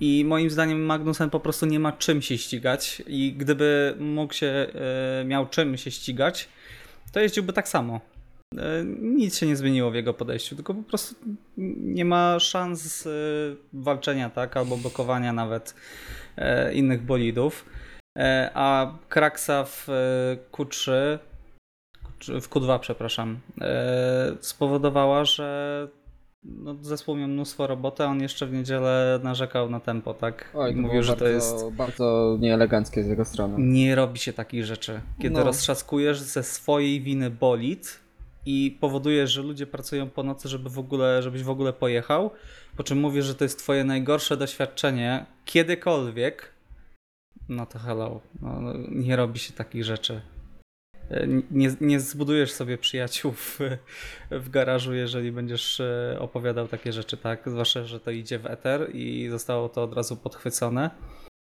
i moim zdaniem Magnussen po prostu nie ma czym się ścigać i gdyby mógł się, e, miał czym się ścigać, to jeździłby tak samo. Nic się nie zmieniło w jego podejściu, tylko po prostu nie ma szans walczenia, tak, albo blokowania nawet innych bolidów. E, A Kraksa w e, Q3, Q3 w Q2, przepraszam, e, spowodowała, że no, zespół miał mnóstwo roboty, a on jeszcze w niedzielę narzekał na tempo, tak? Oj, I to mówił, że to jest bardzo nieeleganckie z jego strony. nie robi się takich rzeczy. Kiedy No. roztrzaskujesz ze swojej winy bolid i powodujesz, że ludzie pracują po nocy, żeby w ogóle, żebyś w ogóle pojechał, po czym mówisz, że to jest twoje najgorsze doświadczenie kiedykolwiek, no to hello. No, no, nie robi się takich rzeczy. E, Nie, nie zbudujesz sobie przyjaciół w, w garażu, jeżeli będziesz e, opowiadał takie rzeczy, tak? Zwłaszcza, że to idzie w eter i zostało to od razu podchwycone.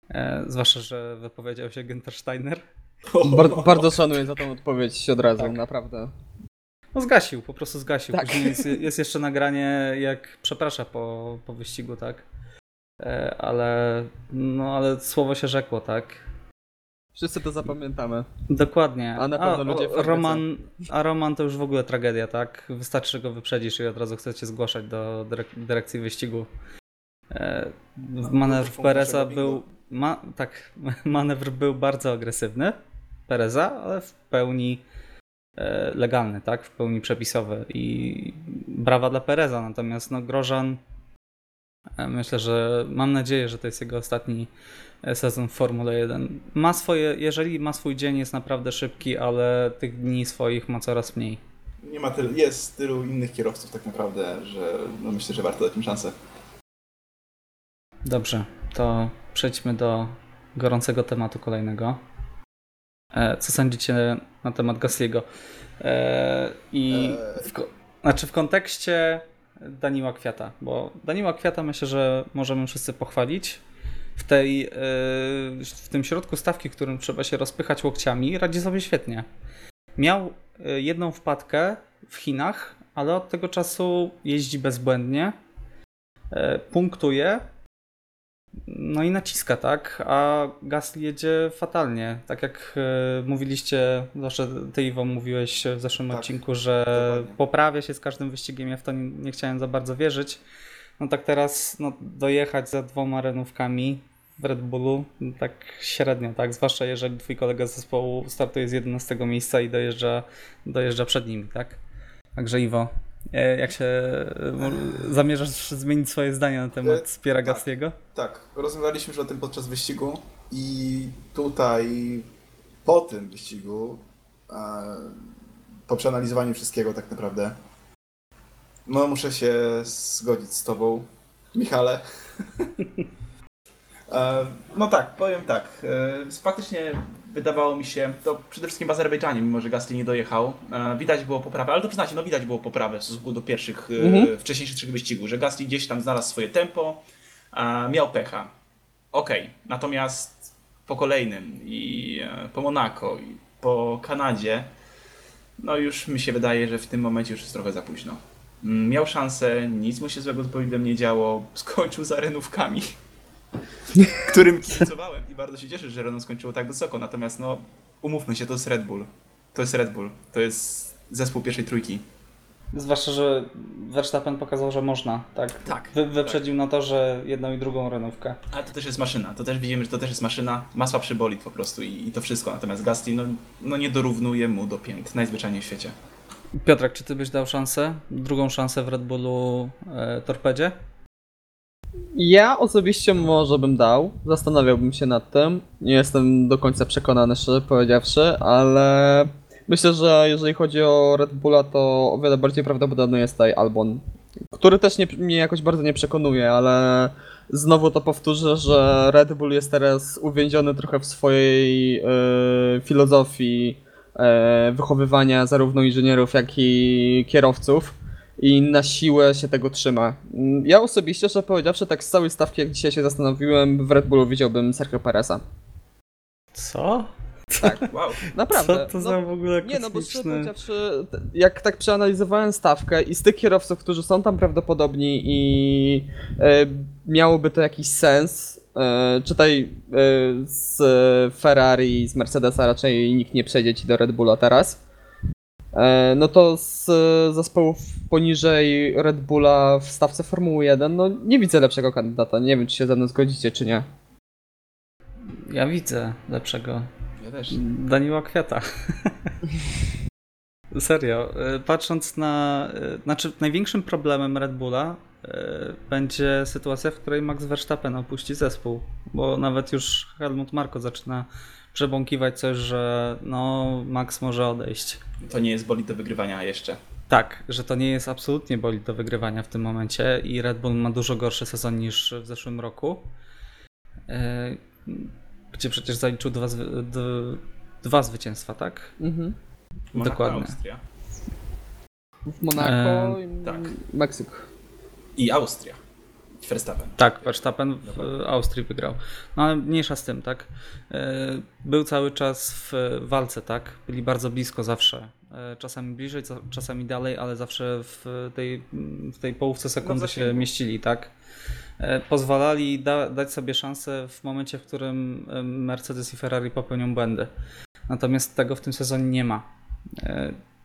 E, zwłaszcza, że wypowiedział się Günther Steiner. Bar bardzo szanuję za tą odpowiedź od razu, Tak. naprawdę. No zgasił, po prostu zgasił. Tak. Później jest, jest jeszcze nagranie, jak przeprasza po, po wyścigu, tak? E, ale, no, ale słowo się rzekło, tak? Wszyscy to zapamiętamy. Dokładnie. A na pewno ludzie w o. Roman, a Roman to już w ogóle tragedia, tak? Wystarczy, że go wyprzedzisz i od razu chcecie zgłaszać do dyrek dyrekcji wyścigu. E, manewr Pereza był. Ma, tak, manewr był bardzo agresywny. Pereza, ale w pełni legalny, tak? W pełni przepisowy. I brawa dla Pereza. Natomiast no, Grożan. e, Myślę, że mam nadzieję, że to jest jego ostatni e, sezon w Formule 1. Ma swoje, jeżeli ma swój dzień, jest naprawdę szybki, ale tych dni swoich ma coraz mniej. Nie ma tylu, jest tylu innych kierowców tak naprawdę, że no myślę, że warto dać im szansę. Dobrze, to przejdźmy do gorącego tematu kolejnego. E, Co sądzicie na temat Gasliego? E, I w, ko- znaczy w kontekście Daniła Kwiata, bo Daniła Kwiata myślę, że możemy wszyscy pochwalić. W, tej, e, w tym środku stawki, którym trzeba się rozpychać łokciami, radzi sobie świetnie. Miał e, jedną wpadkę w Chinach, ale od tego czasu jeździ bezbłędnie, e, punktuje no i naciska, tak? A Gasly jedzie fatalnie. Tak jak e, mówiliście, zawsze ty Iwo mówiłeś w zeszłym Tak, odcinku, że dokładnie. poprawia się z każdym wyścigiem. Ja w to nie, nie chciałem za bardzo wierzyć. No tak teraz no, dojechać za dwoma renówkami w Red Bullu, no tak średnio, tak? Zwłaszcza jeżeli twój kolega z zespołu startuje z 11 miejsca i dojeżdża, dojeżdża przed nimi, tak? Także Iwo, jak się e, zamierzasz zmienić swoje zdanie na temat E, Piera tak. Tak, rozmawialiśmy już o tym podczas wyścigu i tutaj po tym wyścigu, e, po przeanalizowaniu wszystkiego tak naprawdę, no muszę się zgodzić z tobą, Michale. E, No tak, powiem tak. e, Faktycznie wydawało mi się, to przede wszystkim w Azerbejdżanie, mimo że Gasly nie dojechał, e, widać było poprawę, ale to przyznacie, no widać było poprawę w stosunku do pierwszych, e, Mhm. wcześniejszych trzech wyścigów, że Gasly gdzieś tam znalazł swoje tempo, miał pecha. Okej, natomiast po kolejnym i e, po Monako i po Kanadzie, no już mi się wydaje, że w tym momencie już jest trochę za późno. Mm, Miał szansę, nic mu się złego z bolidem nie działo, skończył za renówkami, którym kibicowałem i bardzo się cieszę, że Renault skończyło tak wysoko, natomiast no umówmy się, to jest Red Bull. To jest Red Bull, to jest zespół pierwszej trójki. Zwłaszcza, że Verstappen pokazał, że można, tak? Tak, Wy, wyprzedził na to, że jedną i drugą renówkę. Ale to też jest maszyna, to też widzimy, że to też jest maszyna, ma słabszy bolid po prostu i, i to wszystko, natomiast Gasly no, no nie dorównuje mu do pięt, najzwyczajniej w świecie. Piotrek, czy ty byś dał szansę? Drugą szansę w Red Bullu e, Torpedzie? Ja osobiście może bym dał, zastanawiałbym się nad tym. Nie jestem do końca przekonany, szczerze powiedziawszy, ale myślę, że jeżeli chodzi o Red Bulla, to o wiele bardziej prawdopodobny jest tutaj Albon, który też nie, mnie jakoś bardzo nie przekonuje, ale znowu to powtórzę, że Red Bull jest teraz uwięziony trochę w swojej e, filozofii e, wychowywania zarówno inżynierów, jak i kierowców i na siłę się tego trzyma. Mm, Ja osobiście, szczerze powiedziawszy, tak z całej stawki, jak dzisiaj się zastanowiłem, w Red Bullu widziałbym Sergio Pereza. Co? Wow. Naprawdę. Co to no, za w ogóle Nie no, bo szczerze powiedziawszy, jak tak przeanalizowałem stawkę i z tych kierowców, którzy są tam prawdopodobni i e, miałoby to jakiś sens, e, czytaj e, z Ferrari z Mercedesa raczej nikt nie przejdzie ci do Red Bulla teraz, no to z zespołów poniżej Red Bulla w stawce Formuły 1, no nie widzę lepszego kandydata, nie wiem czy się ze mną zgodzicie czy nie. Ja widzę lepszego. Ja też. Daniła Kwiata. Serio, y, patrząc na. y, Znaczy, największym problemem Red Bulla będzie sytuacja, w której Max Verstappen opuści zespół. Bo nawet już Helmut Marko zaczyna przebąkiwać coś, że no, Max może odejść. To nie jest bolid do wygrywania jeszcze. Tak, że to nie jest absolutnie bolid do wygrywania w tym momencie i Red Bull ma dużo gorszy sezon niż w zeszłym roku. Y, Gdzie przecież zaliczył dwa, dwa zwycięstwa, tak? Mhm. Monaco, Dokładnie. Austria. W Monako i tak. Meksyk. I Austria. Verstappen. Tak, Verstappen w Austrii wygrał. No ale mniejsza z tym, tak? E, Był cały czas w walce, tak? Byli bardzo blisko zawsze. E, Czasami bliżej, czasami dalej, ale zawsze w tej, w tej połówce sekundy No się mieścili, tak? E, Pozwalali da, dać sobie szansę w momencie, w którym Mercedes i Ferrari popełnią błędy. Natomiast tego w tym sezonie nie ma.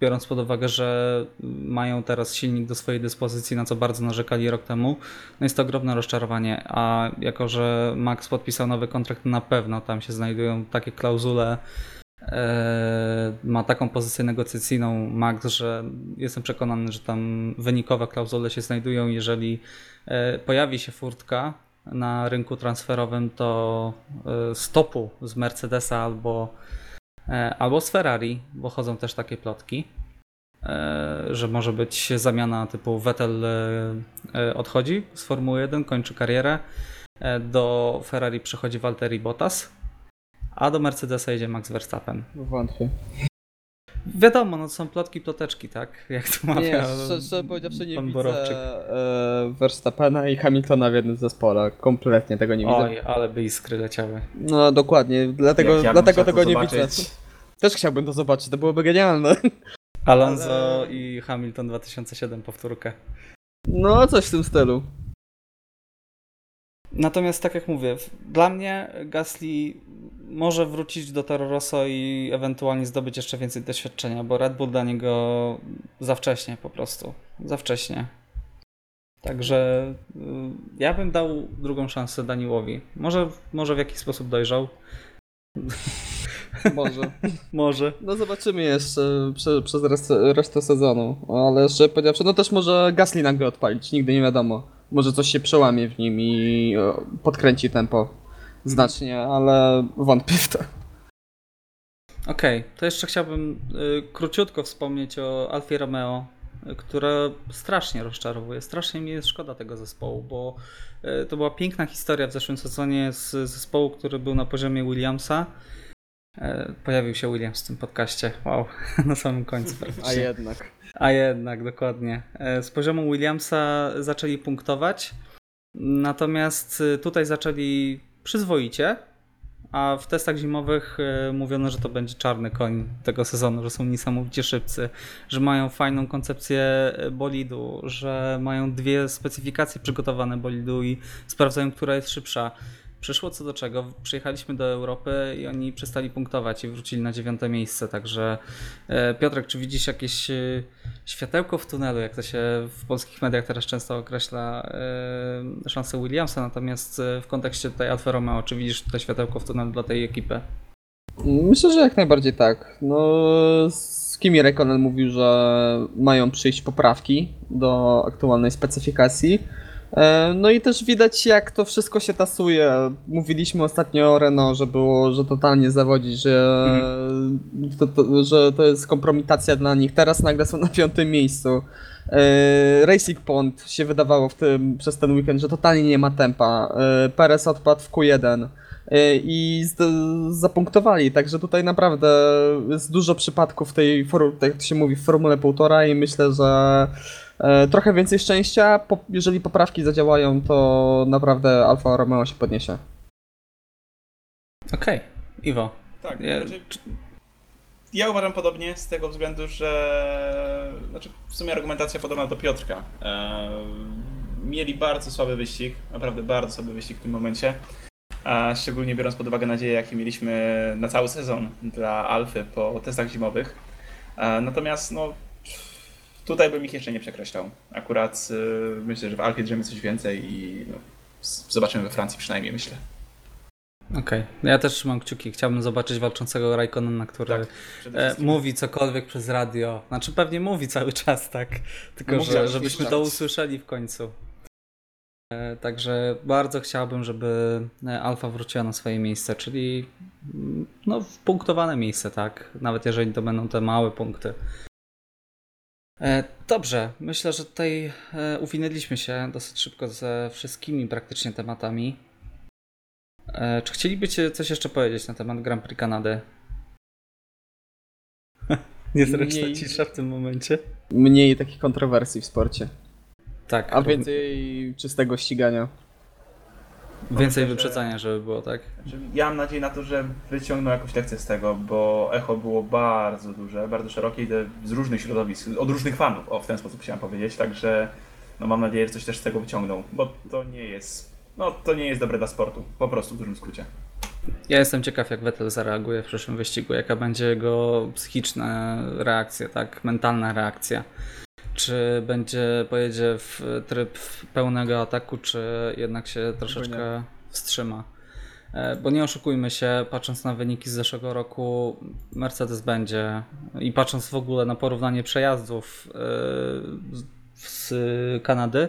Biorąc pod uwagę, że mają teraz silnik do swojej dyspozycji, na co bardzo narzekali rok temu, no jest to ogromne rozczarowanie. A jako, że Max podpisał nowy kontrakt, na pewno tam się znajdują takie klauzule, e, ma taką pozycję negocjacyjną Max, że jestem przekonany, że tam wynikowe klauzule się znajdują. Jeżeli e, pojawi się furtka na rynku transferowym, to e, stopu z Mercedesa albo albo z Ferrari, bo chodzą też takie plotki, e, że może być zamiana typu Vettel e, e, odchodzi z Formuły 1, kończy karierę, e, do Ferrari przychodzi Valtteri Bottas, a do Mercedesa jedzie Max Verstappen. Wątpię. Wiadomo, no to są plotki, ploteczki, tak? Jak to Nie, mawia szczerze, szczerze powiedziawszy nie pan widzę Borowczyk. e, Verstappena i Hamiltona w jednym zespole. Kompletnie tego nie widzę. Oj, ale by iskry leciały. No dokładnie, dlatego, Jak ja bym dlatego chciał tego to nie zobaczyć. widzę. Też chciałbym to zobaczyć, to byłoby genialne. Alonso Ale- i Hamilton 2007 powtórkę. No, coś w tym stylu. Natomiast tak jak mówię, dla mnie Gasly może wrócić do Toro Rosso i ewentualnie zdobyć jeszcze więcej doświadczenia, bo Red Bull dla niego za wcześnie po prostu. Za wcześnie. Także y, ja bym dał drugą szansę Daniłowi. Może, może w jakiś sposób dojrzał. Może. Może. No zobaczymy jeszcze prze, przez resztę, resztę sezonu. Ale jeszcze powiedziawszy, no też może Gasly nagle odpalić, nigdy nie wiadomo. Może coś się przełamie w nim i e, podkręci tempo znacznie, ale wątpię w to. Okej, to jeszcze chciałbym y, króciutko wspomnieć o Alfie Romeo, y, która strasznie rozczarowuje. Strasznie mi jest szkoda tego zespołu, bo to była piękna historia w zeszłym sezonie z zespołu, który był na poziomie Williamsa. E, Pojawił się Williams w tym podcaście. Wow, na samym końcu. A praktycznie. jednak. A jednak, dokładnie. E, Z poziomu Williamsa zaczęli punktować, natomiast y, tutaj zaczęli przyzwoicie, a w testach zimowych e, mówiono, że to będzie czarny koń tego sezonu, że są niesamowicie szybcy, że mają fajną koncepcję e, bolidu, że mają dwie specyfikacje przygotowane bolidu i sprawdzają, która jest szybsza. Przyszło co do czego, przyjechaliśmy do Europy i oni przestali punktować i wrócili na dziewiąte miejsce, także e, Piotrek, czy widzisz jakieś e, światełko w tunelu, jak to się w polskich mediach teraz często określa e, szansę Williamsa, natomiast w kontekście tutaj Alfa Romeo, czy widzisz tutaj światełko w tunelu dla tej ekipy? Myślę, że jak najbardziej tak. No, z Kimi Räikkönen mówił, że mają przyjść poprawki do aktualnej specyfikacji. E, No i też widać jak to wszystko się tasuje. Mówiliśmy ostatnio o Renault, że było, że totalnie zawodzi, że, to, to, że to jest kompromitacja dla nich. Teraz nagle są na piątym miejscu. E, Racing Point się wydawało w tym, przez ten weekend, że totalnie nie ma tempa. E, Perez odpadł w Q1 e, i zapunktowali, także tutaj naprawdę jest dużo przypadków tej, tak jak to się mówi, w Formule 1,5 i myślę, że trochę więcej szczęścia, po, jeżeli poprawki zadziałają, to naprawdę Alfa Romeo się podniesie. Okej, Iwo. Tak, Ja- znaczy, ja uważam podobnie z tego względu, że znaczy w sumie argumentacja podobna do Piotrka. E, mieli bardzo słaby wyścig, naprawdę bardzo słaby wyścig w tym momencie. A szczególnie biorąc pod uwagę nadzieje, jakie mieliśmy na cały sezon dla Alfy po testach zimowych. E, natomiast no, tutaj bym ich jeszcze nie przekreślał. Akurat e, myślę, że w Alfie drzemy coś więcej i no, zobaczymy we Francji przynajmniej, myślę. Okej, ja też trzymam kciuki. Chciałbym zobaczyć walczącego Raikkonena, który Tak, e, mówi cokolwiek przez radio. Znaczy pewnie mówi cały czas, tak? Tylko, że, żebyśmy to usłyszeli w końcu. E, Także bardzo chciałbym, żeby e, Alfa wróciła na swoje miejsce, czyli mm, no, w punktowane miejsce, tak? Nawet jeżeli to będą te małe punkty. E, Dobrze, myślę, że tutaj e, uwinęliśmy się dosyć szybko ze wszystkimi praktycznie tematami. E, Czy chcielibyście coś jeszcze powiedzieć na temat Grand Prix Kanady? Niezręczna Mniej- cisza w tym momencie. Mniej takich kontrowersji w sporcie, Tak, a więcej czystego ścigania. Więcej Myślę, wyprzedzania, żeby było, tak? Znaczy, Ja mam nadzieję na to, że wyciągną jakąś lekcję z tego, bo echo było bardzo duże, bardzo szerokie i z różnych środowisk, od różnych fanów, o w ten sposób chciałem powiedzieć, także no mam nadzieję, że coś też z tego wyciągną, bo to nie jest, no to nie jest dobre dla sportu, po prostu w dużym skrócie. Ja jestem ciekaw, jak Vettel zareaguje w przyszłym wyścigu, jaka będzie jego psychiczna reakcja, tak, mentalna reakcja. Czy będzie, pojedzie w tryb pełnego ataku, czy jednak się troszeczkę wstrzyma. E, Bo nie oszukujmy się, patrząc na wyniki z zeszłego roku, Mercedes będzie i patrząc w ogóle na porównanie przejazdów e, z- Kanady,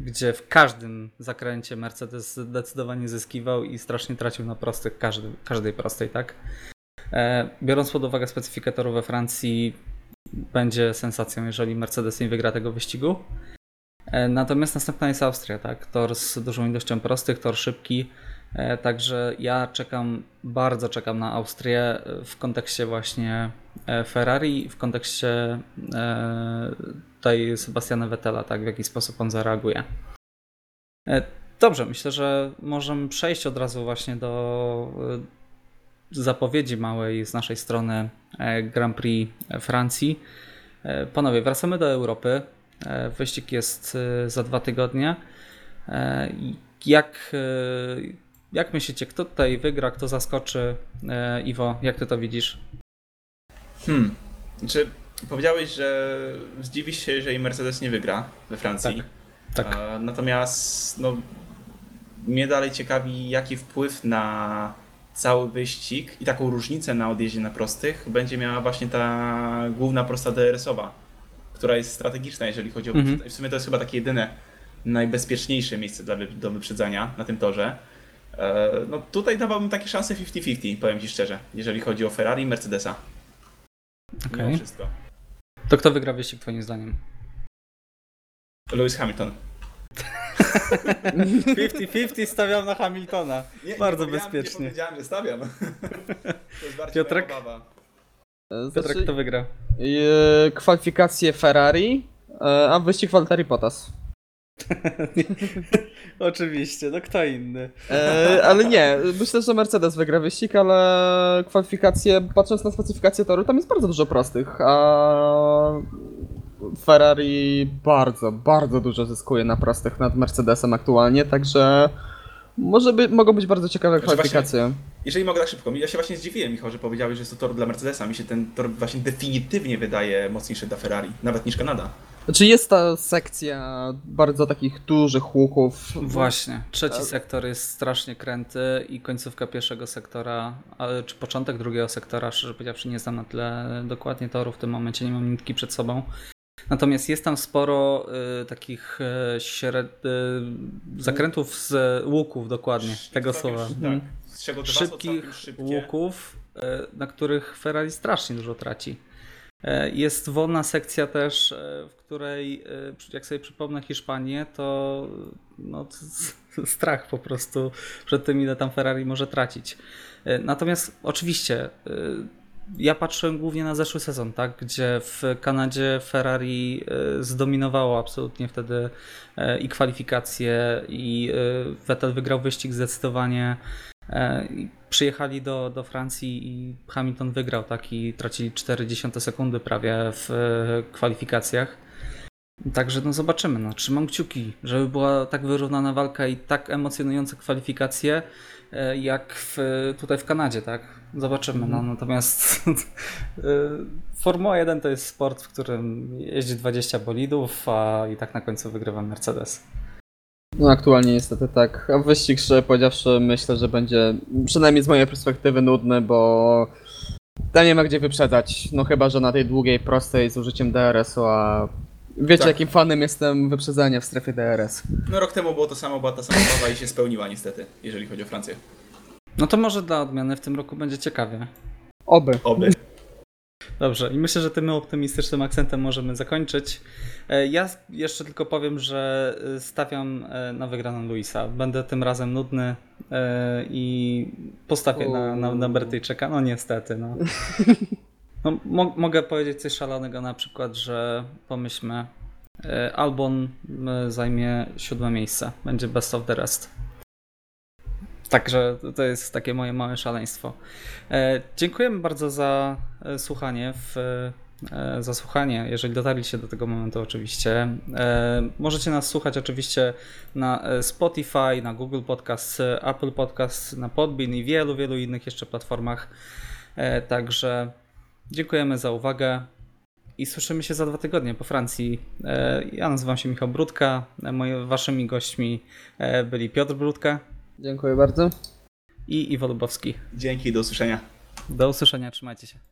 gdzie w każdym zakręcie Mercedes zdecydowanie zyskiwał i strasznie tracił na prostych, każdy, każdej prostej, tak? E, Biorąc pod uwagę specyfikatorów we Francji, będzie sensacją, jeżeli Mercedes nie wygra tego wyścigu. E, Natomiast następna jest Austria, tak? Tor z dużą ilością prostych, tor szybki. E, Także ja czekam, bardzo czekam na Austrię w kontekście właśnie e, Ferrari, w kontekście tutaj Sebastiana Vettela, tak? W jaki sposób on zareaguje. Dobrze, myślę, że możemy przejść od razu właśnie do zapowiedzi małej z naszej strony e, Grand Prix Francji. E, Panowie, wracamy do Europy. E, Wyścig jest za dwa tygodnie. Jak, jak myślicie, kto tutaj wygra, kto zaskoczy? Iwo, jak ty to widzisz? Hmm, czy powiedziałeś, że zdziwisz się, jeżeli Mercedes nie wygra we Francji? Tak. E, Natomiast no, mnie dalej ciekawi, jaki wpływ na cały wyścig i taką różnicę na odjeździe na prostych będzie miała właśnie ta główna prosta DRS-owa, która jest strategiczna, jeżeli chodzi o Mhm. wyprzedzanie. W sumie to jest chyba takie jedyne najbezpieczniejsze miejsce dla, do wyprzedzania na tym torze. E, No tutaj dawałbym takie szanse 50-50, powiem Ci szczerze, jeżeli chodzi o Ferrari i Mercedesa. Okej. Wszystko. To kto wygra wyścig twoim zdaniem? Lewis Hamilton. 50-50 stawiam na Hamiltona. Bardzo bezpiecznie. powiedziałem, że stawiam. To jest bardziej Piotrek? moja obawa. E, Piotrek, Znaczy, kto wygra? e, kwalifikacje Ferrari, e, a wyścig Valtteri Bottas. Oczywiście, no kto inny? E, ale nie, myślę, że Mercedes wygra wyścig, ale kwalifikacje, patrząc na specyfikację toru, tam jest bardzo dużo prostych, a Ferrari bardzo, bardzo dużo zyskuje na prostych nad Mercedesem aktualnie, także może by, mogą być bardzo ciekawe Znaczy kwalifikacje. Jeżeli mogę tak szybko, ja się właśnie zdziwiłem, Michał, że powiedziałeś, że jest to tor dla Mercedesa. Mi się ten tor właśnie definitywnie wydaje mocniejszy dla Ferrari, nawet niż Kanada. Znaczy jest ta sekcja bardzo takich dużych łuków. Właśnie. Trzeci sektor jest strasznie kręty i końcówka pierwszego sektora, ale czy początek drugiego sektora, szczerze powiedziawszy, nie znam na tyle dokładnie toru w tym momencie, nie mam nitki przed sobą. Natomiast jest tam sporo y, takich y, śred... y, zakrętów z łuków, dokładnie, tego słowa. Tak, z czego dwa Szybkich łuków, y, na których Ferrari strasznie dużo traci. E, Jest wolna sekcja też, e, w której, jak sobie przypomnę Hiszpanię, to no, strach po prostu przed tym, ile tam Ferrari może tracić. Natomiast oczywiście ja patrzyłem głównie na zeszły sezon, tak, gdzie w Kanadzie Ferrari e, zdominowało absolutnie wtedy e, i kwalifikacje, i e, Vettel wygrał wyścig zdecydowanie. Przyjechali do, do Francji i Hamilton wygrał, tak, i tracili 0,4 sekundy prawie w kwalifikacjach. Także no zobaczymy, no trzymam kciuki, żeby była tak wyrównana walka i tak emocjonujące kwalifikacje e, jak w, tutaj w Kanadzie, tak? Zobaczymy, no natomiast e, Formuła 1 to jest sport, w którym jeździ 20 bolidów, a i tak na końcu wygrywa Mercedes. No aktualnie niestety tak. A wyścig, szczerze powiedziawszy, myślę, że będzie przynajmniej z mojej perspektywy nudny, bo tam nie ma gdzie wyprzedzać. No chyba, że na tej długiej, prostej z użyciem DRS-u, a wiecie Tak. jakim fanem jestem wyprzedzania w strefie DRS. No rok temu było to samo, była ta sama mowa i się spełniła niestety, jeżeli chodzi o Francję. No to może dla odmiany w tym roku będzie ciekawie. Oby. Oby. Dobrze, i myślę, że tym optymistycznym akcentem możemy zakończyć. E, Ja jeszcze tylko powiem, że e, stawiam e, na wygraną Luisa. Będę tym razem nudny e, i postawię na, na, na Brytyjczyka. No niestety, no. no mo mogę powiedzieć coś szalonego, na przykład, że pomyślmy, e, Albon e, zajmie siódme miejsce. Będzie best of the rest. Także to jest takie moje małe szaleństwo. E, dziękujemy bardzo za słuchanie, w, za słuchanie, jeżeli dotarliście do tego momentu oczywiście. Możecie nas słuchać oczywiście na Spotify, na Google Podcast, Apple Podcast, na Podbean i wielu, wielu innych jeszcze platformach. Także dziękujemy za uwagę i słyszymy się za dwa tygodnie po Francji. E, ja nazywam się Michał Brudka, e, moi, waszymi gośćmi e, byli Piotr Brudka Dziękuję bardzo. i Iwo Lubowski. Dzięki, do usłyszenia. Do usłyszenia, trzymajcie się.